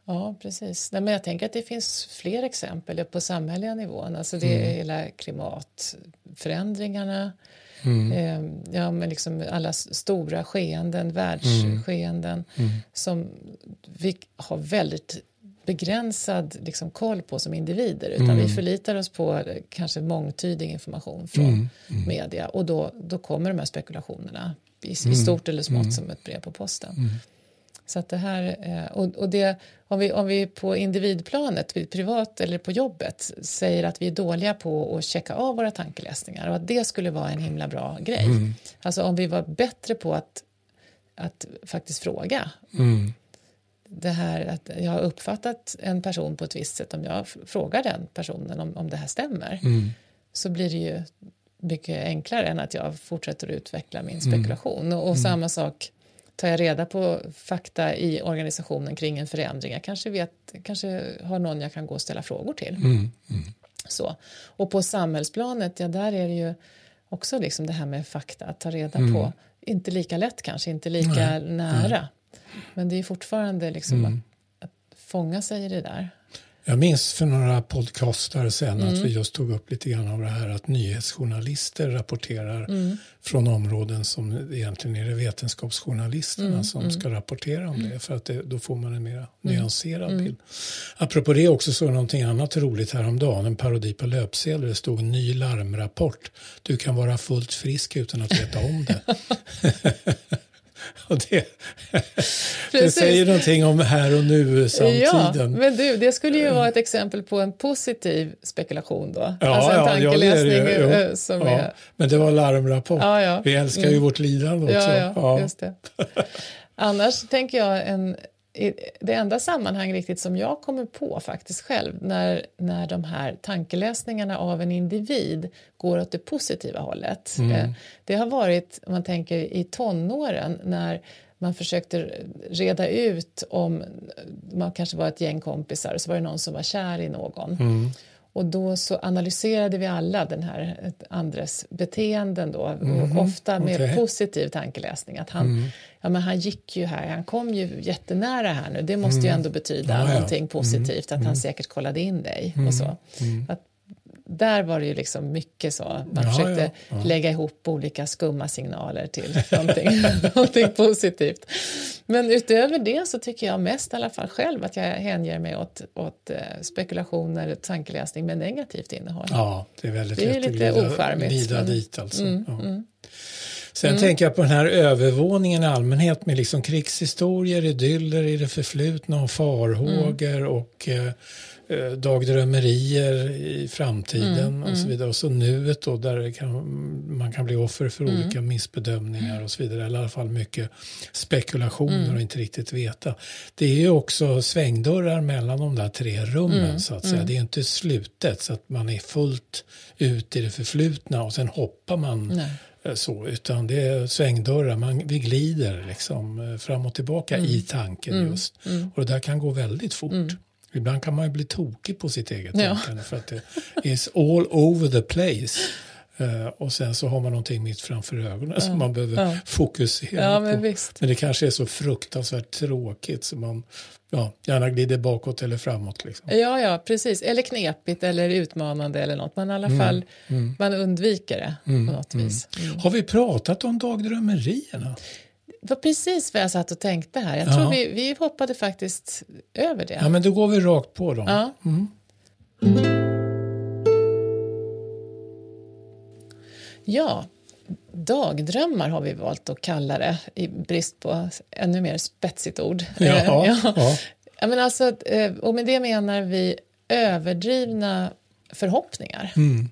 Ja, precis. Nej, men jag tänker att det finns fler exempel på samhälleliga nivån. Alltså det är hela klimatförändringarna. Eh, ja, men liksom alla stora skeenden, världsskeenden som vi har väldigt begränsad liksom, koll på som individer. Utan vi förlitar oss på eh, kanske mångtydig information från media. Och då, då kommer de här spekulationerna i, i stort eller smått som ett brev på posten. Så att det här, eh, och, och det, om, vi, om vi på individplanet, vid privat eller på jobbet säger att vi är dåliga på att checka av våra tankeläsningar och att det skulle vara en himla bra grej. Alltså om vi var bättre på att, att faktiskt fråga. Det här att jag har uppfattat en person på ett visst sätt, om jag frågar den personen om, om det här stämmer så blir det ju mycket enklare än att jag fortsätter att utveckla min spekulation. Och, och samma sak, tar jag reda på fakta i organisationen kring en förändring, jag kanske, vet, kanske har någon jag kan gå och ställa frågor till. Så. Och på samhällsplanet, ja där är det ju också liksom det här med fakta, att ta reda på. Inte lika lätt kanske, inte lika nära. Men det är fortfarande liksom att, att fånga sig i det där. Jag minns för några podcastar sen att vi just tog upp lite grann av det här att nyhetsjournalister rapporterar från områden som egentligen är det vetenskapsjournalisterna som ska rapportera om det för att det, då får man en mer nyanserad bild. Apropå det också så är någonting annat roligt häromdagen, en parodi på löpsedlar. Det stod ny larmrapport. Du kan vara fullt frisk utan att veta om det. Och det, det säger någonting om här och nu Ja, men du, det skulle ju vara ett exempel på en positiv spekulation då. Ja, alltså en ja, ja, det är det. tankeläsning eh, som ja. är... Men det var larmrapport. Ja, ja. Vi älskar ju vårt lidande också. Ja, ja, just det. Annars tänker jag en, det enda sammanhang riktigt som jag kommer på faktiskt själv när, när de här tankeläsningarna av en individ går åt det positiva hållet. Eh, Det har varit, om man tänker i tonåren, när man försökte reda ut om man kanske var ett gäng kompisar och så var det någon som var kär i någon. Och då så analyserade vi alla den här andres beteenden då, och ofta med okej. positiv tankeläsning. Att han, ja, men han gick ju här, han kom ju jättenära här nu. Det måste ju ändå betyda Ja, ja. någonting positivt, att han säkert kollade in dig och så. Att där var det ju liksom mycket så. Man Ja, försökte ja, lägga ihop olika skumma signaler till någonting, någonting positivt. Men utöver det så tycker jag mest i alla fall själv att jag hänger mig åt, åt eh, spekulationer, tankeläsning med negativt innehåll. Ja, det är väldigt Det är lätt att lite glida, ocharmigt, glida men- dit alltså. Mm, ja. Sen tänker jag på den här övervåningen i allmänhet med liksom krigshistorier, idyller i det förflutna och farhågor och eh, eh, dagdrömmerier i framtiden och så vidare. Och så nuet då där kan, man kan bli offer för olika missbedömningar och så vidare. Eller i alla fall mycket spekulationer och inte riktigt veta. Det är ju också svängdörrar mellan de där tre rummen så att säga. Det är inte slutet så att man är fullt ut i det förflutna och sen hoppar man Nej. eh, så, utan det är svängdörrar, man, vi glider liksom eh, fram och tillbaka i tanken just. Och det där kan gå väldigt fort. Ibland kan man ju bli tokig på sitt eget Ja. tänkande för att det is all over the place. Eh, och sen så har man någonting mitt framför ögonen som man behöver Ja. fokusera Ja, på. men. Men det kanske är så fruktansvärt tråkigt så man ja, gärna glider bakåt eller framåt. Liksom. Ja, ja, precis. Eller knepigt eller utmanande eller något. Men i alla fall, man undviker det på något vis. Mm. Har vi pratat om dagdrömmerierna? Var precis vad jag satt och tänkte här. Jag tror Ja. vi, vi hoppade faktiskt över det. Ja, men då går vi rakt på dem. Ja. Ja, dagdrömmar har vi valt att kalla det i brist på ännu mer spetsigt ord. Ja, Eh, ja. Ja, men alltså, eh, och med det menar vi överdrivna förhoppningar Mm.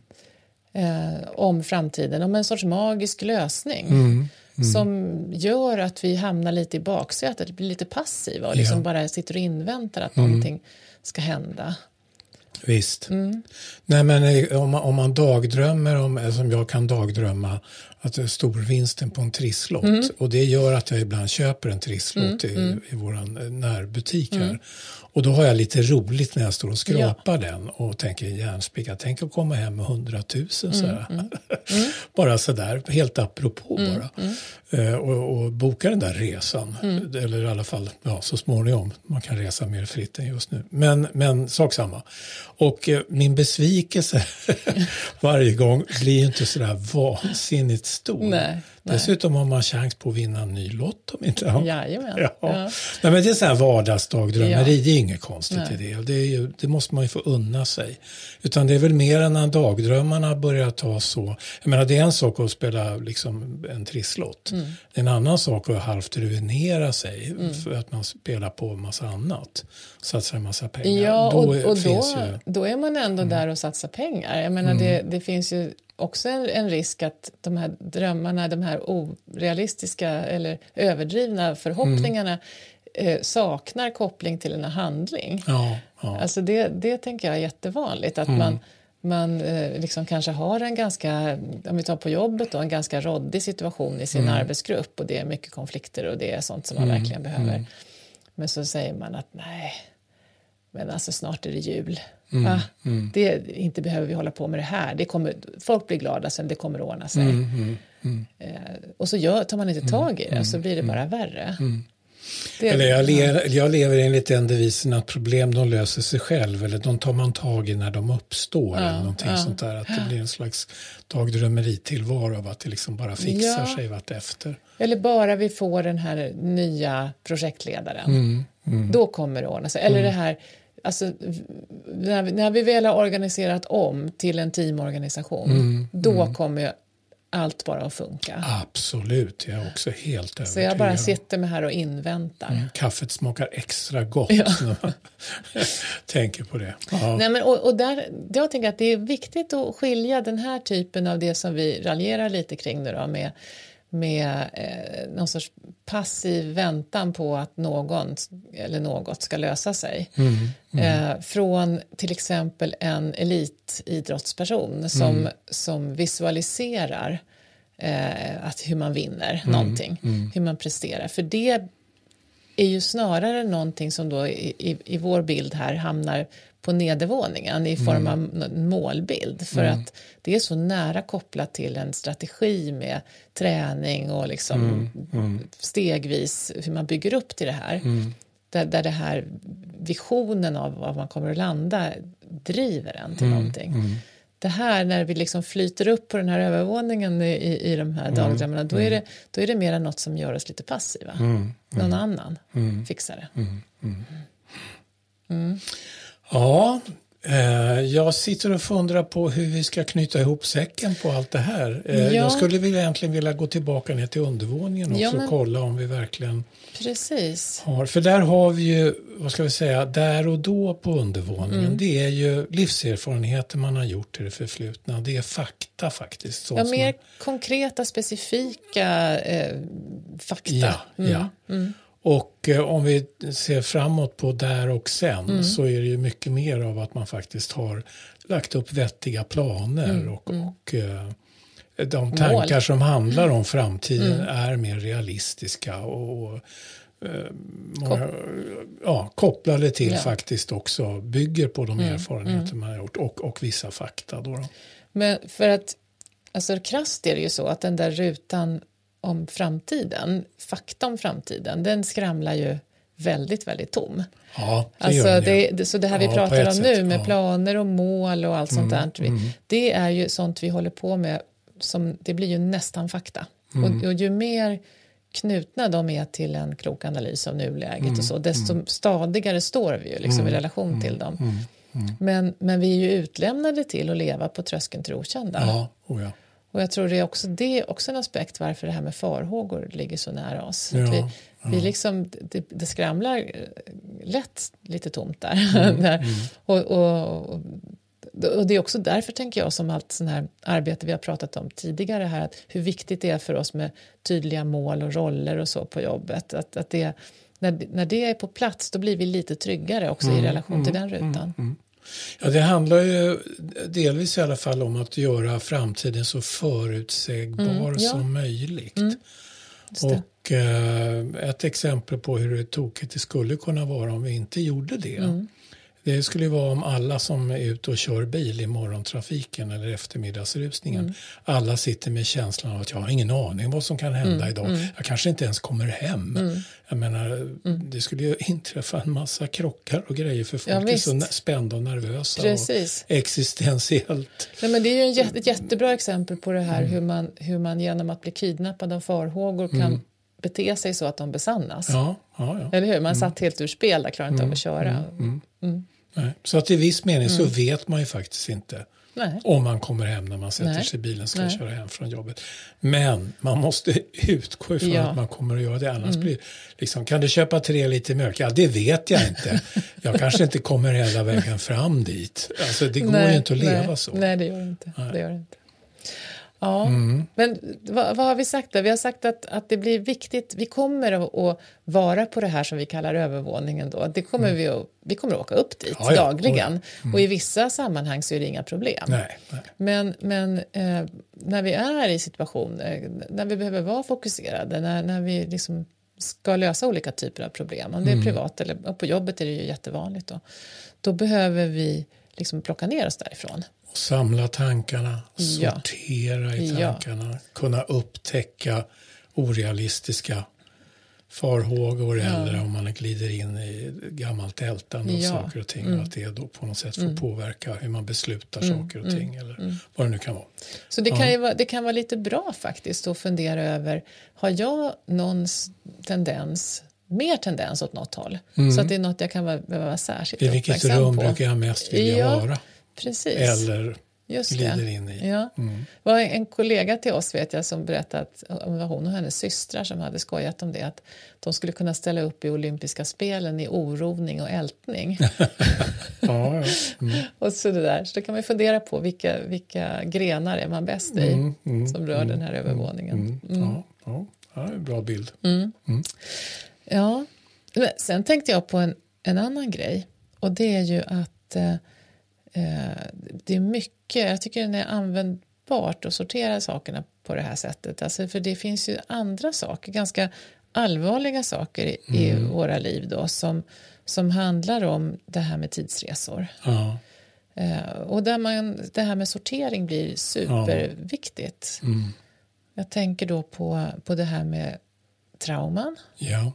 eh, om framtiden, om en sorts magisk lösning Mm. Som gör att vi hamnar lite i baksätet, blir lite passiva och liksom Ja. Mm. bara sitter och inväntar att någonting ska hända. Visst. Mm. Nej, men eh, om man, om man dagdrömmer, om, eh, som jag kan dagdrömma är storvinsten på en trisslott. Mm. Och det gör att jag ibland köper en trisslott mm. i, i vår närbutik här. Mm. Och då har jag lite roligt när jag står och skrapar ja. den och tänker järnspicka, tänk att komma hem med hundratusen så mm, mm, mm. bara sådär, helt apropå mm, bara. Mm. Eh, och, och, boka den där resan, mm. eller i alla fall ja, så småningom. Man kan resa mer fritt än just nu. Men, men sak samma. Och eh, min besvikelse varje gång blir ju inte sådär vansinnigt stor. Nej. Dessutom har man chans på att vinna en ny lott om inte annat. Jajamän. Ja. Ja. Nej, men det är så här vardagsdagdrömmeri, ja. det är inget konstigt Nej. i det. Det, ju, det, måste man ju få unna sig. Utan det är väl mer när dagdrömmarna börjar ta så. Jag menar det är en sak att spela liksom en trisslott. Mm. Det är en annan sak att halvt ruinera sig mm. för att man spelar på en massa annat. Satsar en massa pengar. Ja, då, och, och då, ju... då är man ändå mm. där och satsar pengar. Jag menar det, mm. det finns ju också en, en, risk att de här drömmarna, de här orealistiska eller överdrivna förhoppningarna mm. eh, saknar koppling till en handling. Ja, ja. Alltså det, det tänker jag är jättevanligt, att mm. man man eh, liksom kanske har en ganska, om vi tar på jobbet då, en ganska råddig situation i sin mm. arbetsgrupp och det är mycket konflikter och det är sånt som man mm. verkligen behöver. Mm. Men så säger man att nej, men alltså snart är det jul. Mm, ah, mm. Det, inte behöver vi hålla på med det här. Det kommer, folk blir glada sen, det kommer ordna sig. Mm, mm, mm. eh, och så gör, tar man inte tag i det, så blir det bara värre. Det, eller jag, lever, jag lever enligt den devisen att problem de löser sig själv eller de tar man tag i när de uppstår. Ja, eller någonting ja. sånt där. Att det blir en slags dagdrömmeritillvaro av att det liksom bara fixar ja. sig efter. Eller bara vi får den här nya projektledaren. Mm, mm. Då kommer det ordna sig. Eller det här Alltså, när, vi, när vi väl har organiserat om till en teamorganisation, mm, då mm. kommer allt bara att funka. Absolut, jag är också helt övertygad. Så jag bara sitter mig här och inväntar. Mm, kaffet smakar extra gott ja. när man tänker på det. Ja. Nej, men, och, och där, jag tänker att det är viktigt att skilja den här typen av det som vi raljerar lite kring nu då, med med eh, någon sorts passiv väntan på att någon eller något ska lösa sig. Mm, mm. Eh, från till exempel en elitidrottsperson som, mm. som visualiserar eh, att hur man vinner mm, någonting, mm. hur man presterar. För det är ju snarare någonting som då i, i, i vår bild här hamnar på nedervåningen i form mm. av målbild för mm. att det är så nära kopplat till en strategi med träning och liksom mm. mm. stegvis hur man bygger upp till det här. Mm. Där, där det här visionen av var man kommer att landa driver en till mm. någonting. Det här när vi liksom flyter upp på den här övervåningen i, i de här dagdrömmarna då, är det, då är det mer något som gör oss lite passiva. Någon annan fixar det. Ja, jag sitter och funderar på hur vi ska knyta ihop säcken på allt det här. Eh, ja. Jag skulle vilja, egentligen vilja gå tillbaka ner till undervåningen också ja, men... och kolla om vi verkligen Precis. har. För där har vi ju, vad ska vi säga, där och då på undervåningen. Mm. Det är ju livserfarenheter man har gjort i det förflutna. Det är fakta faktiskt. Ja, mer man... konkreta, specifika eh, fakta. Ja, mm. ja. Mm. Och eh, om vi ser framåt på där och sen mm. så är det ju mycket mer av att man faktiskt har lagt upp vettiga planer mm. och, mm. och eh, de tankar Mål. som handlar om framtiden mm. är mer realistiska och, och eh, många, ja, kopplade till ja. faktiskt också bygger på de mm. erfarenheter mm. man har gjort och, och vissa fakta. Då, då. Men för att, alltså krasst är det ju så att den där rutan om framtiden, fakta om framtiden, den skramlar ju väldigt, väldigt tom. Ja, det alltså gör det, det, Så det här vi pratar om nu med ja. planer och mål och allt mm, sånt där, mm. det är ju sånt vi håller på med, som, det blir ju nästan fakta. Mm. Och, och, ju mer knutna de är till en klok analys av nuläget och mm, så, desto mm. stadigare står vi ju liksom i mm, relation till dem. Men, men vi är ju utlämnade till att leva på tröskeln till det okända. Ja, oh ja. Och jag tror det är också, det också en aspekt varför det här med farhågor ligger så nära oss. Ja, vi, ja. vi liksom, det, det, skramlar eh, lätt lite tomt där. Mm, där. Mm. Och, och, och, det är också därför, tänker jag, som allt sånt här arbete vi har pratat om tidigare här, att hur viktigt det är för oss med tydliga mål och roller och så på jobbet. Att, att det, när, när det är på plats, då blir vi lite tryggare också mm, i relation till mm, den rutan. Mm, Ja, det handlar ju delvis i alla fall om att göra framtiden så förutsägbar Mm, ja. som möjligt. Det. Och eh, ett exempel på hur tokigt det skulle kunna vara om vi inte gjorde det. Mm. Det skulle ju vara om alla som är ute och kör bil i morgontrafiken eller eftermiddagsrusningen. Mm. Alla sitter med känslan av att jag har ingen aning vad som kan hända Mm, idag. Jag kanske inte ens kommer hem. Jag menar, Mm. det skulle ju inträffa en massa krockar och grejer för folk Ja, är så spända och nervösa. Precis. Och existentiellt. Nej, men det är ju en jätte, ett jättebra exempel på det här Mm. hur, man, hur man genom att bli kidnappad av farhågor kan bete sig så att de besannas. Mm. Ja, ja, ja. Eller hur? Man satt helt ur spel, där klarar inte av att köra. Nej. Så att i viss mening så vet man ju faktiskt inte Nej. om man kommer hem när man sätter Nej. sig i bilen och ska köra hem från jobbet. Men man måste utgå ifrån Ja. Mm. att man kommer att göra det. Annars blir liksom, kan du köpa tre liter mjölk? Ja, det vet jag inte. jag kanske inte kommer hela vägen fram dit. Alltså, det går ju inte att leva så. Nej, det gör det inte. Det gör det inte. Ja, Mm. men vad, vad har vi sagt där? Vi har sagt att, att det blir viktigt. Vi kommer att, att vara på det här som vi kallar övervåningen då. Det kommer vi, att, vi kommer att åka upp dit Mm. Ja, ja. dagligen. Och i vissa sammanhang så är det inga problem. Nej, nej. Men, men eh, när vi är i situationer, när vi behöver vara fokuserade, när, när vi liksom ska lösa olika typer av problem, om det Mm. är privat eller på jobbet är det ju jättevanligt då, då behöver vi liksom plocka ner oss därifrån. Samla tankarna, Ja. sortera i Ja. tankarna, kunna upptäcka orealistiska farhågor eller om man glider in i gammalt ältande av Ja. Mm. saker och ting och att det då på något sätt får påverka hur man beslutar saker och ting eller vad det nu kan vara. Så det kan, ju vara, det kan vara lite bra faktiskt att fundera över, har jag någon tendens mer tendens åt något håll. Så att det är något jag kan vara, behöva vara särskilt Mm. I vilket uppmärksam rum på. brukar jag mest vilja Ja, vara? Precis. Eller Just glider det. in i. Ja. Det var en kollega till oss vet jag som berättade att det var hon och hennes systrar som hade skojat om det att de skulle kunna ställa upp i olympiska spelen i orovning och ältning. Ja, ja. Mm. och så, det där. så då kan man fundera på vilka, vilka grenar är man bäst i Mm, mm, som rör den här övervåningen. Mm. Ja, ja. ja, det är en bra bild. Ja, men sen tänkte jag på en, en annan grej och det är ju att eh, det är mycket, jag tycker det är användbart att sortera sakerna på det här sättet. Alltså, för det finns ju andra saker, ganska allvarliga saker i, i våra liv då som, som handlar om det här med tidsresor. Ja. Eh, och där man, det här med sortering blir superviktigt. Mm. Jag tänker då på, på det här med trauman ja.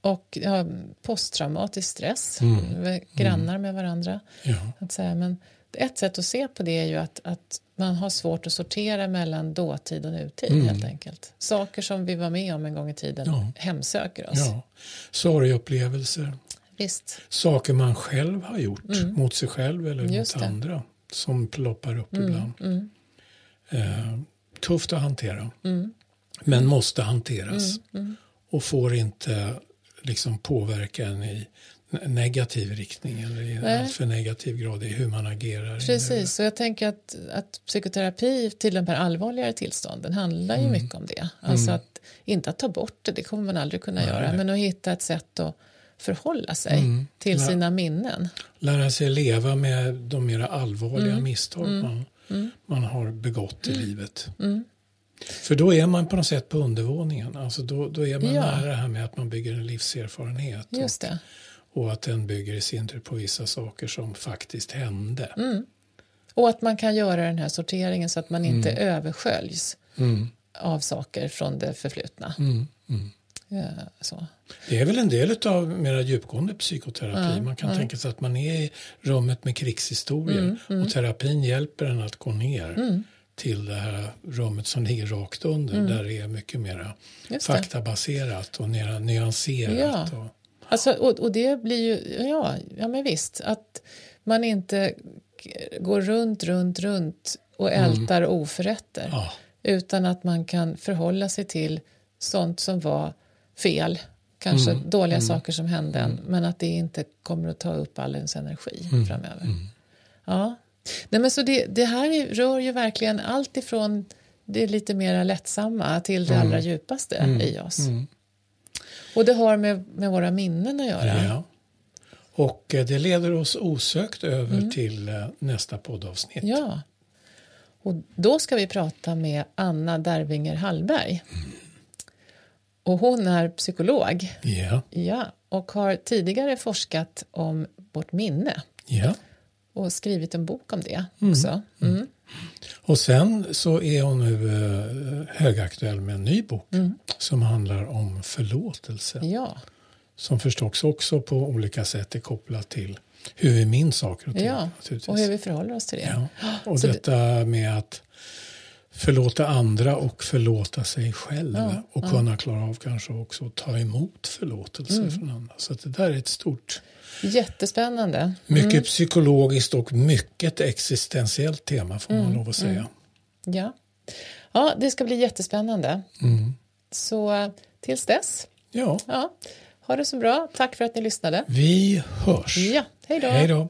Och ja, posttraumatisk stress, Mm. Är grannar med varandra. ja. Att säga, men ett sätt att se på det är ju att, att man har svårt att sortera mellan dåtid och nutid helt enkelt. Saker som vi var med om en gång i tiden Mm. Ja. hemsöker oss. ja. Sorgupplevelser. Visst. Saker man själv har gjort mot sig själv eller Mm. Just mot det. Mm, andra som ploppar upp ibland. Eh, tufft att hantera. Mm. Men måste hanteras. Och får inte liksom påverka en i ne- negativ riktning eller i Nej. alltför negativ grad i hur man agerar. Precis, så jag tänker att, att psykoterapi till de här allvarligare tillstånden handlar Mm. ju mycket om det. Alltså att inte att ta bort det, det kommer man aldrig kunna göra, men att hitta ett sätt att förhålla sig Mm. till Ja. sina minnen. Lära sig leva med de mera allvarliga Mm. misstag man, man har begått i livet. För då är man på något sätt på undervåningen. Alltså då, då är man Ja. nära det här med att man bygger en livserfarenhet. Just det. Och, och att den bygger i sin tur på vissa saker som faktiskt hände. Mm. Och att man kan göra den här sorteringen så att man inte översköljs Mm. av saker från det förflutna. Mm. Mm. Ja, så. Det är väl en del av mera djupgående psykoterapi. man kan tänka sig att man är i rummet med krigshistorier Mm, och terapin hjälper en att gå ner till det här rummet som ligger rakt under där det är mycket Mm. Det. faktabaserat och mera nyanserat. Ja. Och, Alltså, och, och det blir ju, ja, ja men visst, att man inte går runt, runt, runt och ältar oförrätter. Mm. ja, Utan att man kan förhålla sig till sånt som var fel. Kanske Mm. dåliga saker som hände en, men att det inte kommer att ta upp all ens energi Mm. framöver. Ja. Nej, men så det, det här är- rör ju verkligen allt ifrån det lite mer lättsamma till det allra djupaste i oss. Mm. Och det har med, med våra minnen att göra. ja. Och eh, det leder oss osökt över till eh, nästa poddavsnitt. Ja. Och då ska vi prata med Anna Dervinger Hallberg. Och hon är psykolog. Ja, Ja, och har tidigare forskat om vårt minne ja. Och skrivit en bok om det också. Mm. Och sen så är hon nu eh, högaktuell med en ny bok som handlar om förlåtelse. Ja, Som förstås också på olika sätt är kopplat till hur vi minns saker och ting. ja. och hur vi förhåller oss till det. Ja. Och Så det- detta med att förlåta andra och förlåta sig själv Ja, och kunna klara av kanske också att ta emot förlåtelse Mm. från andra. Så det där är ett stort, Jättespännande. mycket psykologiskt och mycket existentiellt tema får Mm, man lov att säga. Ja. ja, det ska bli jättespännande. Mm. Så tills dess, Ja, ja, ha det så bra. Tack för att ni lyssnade. vi hörs. Ja, hej då. Hej då.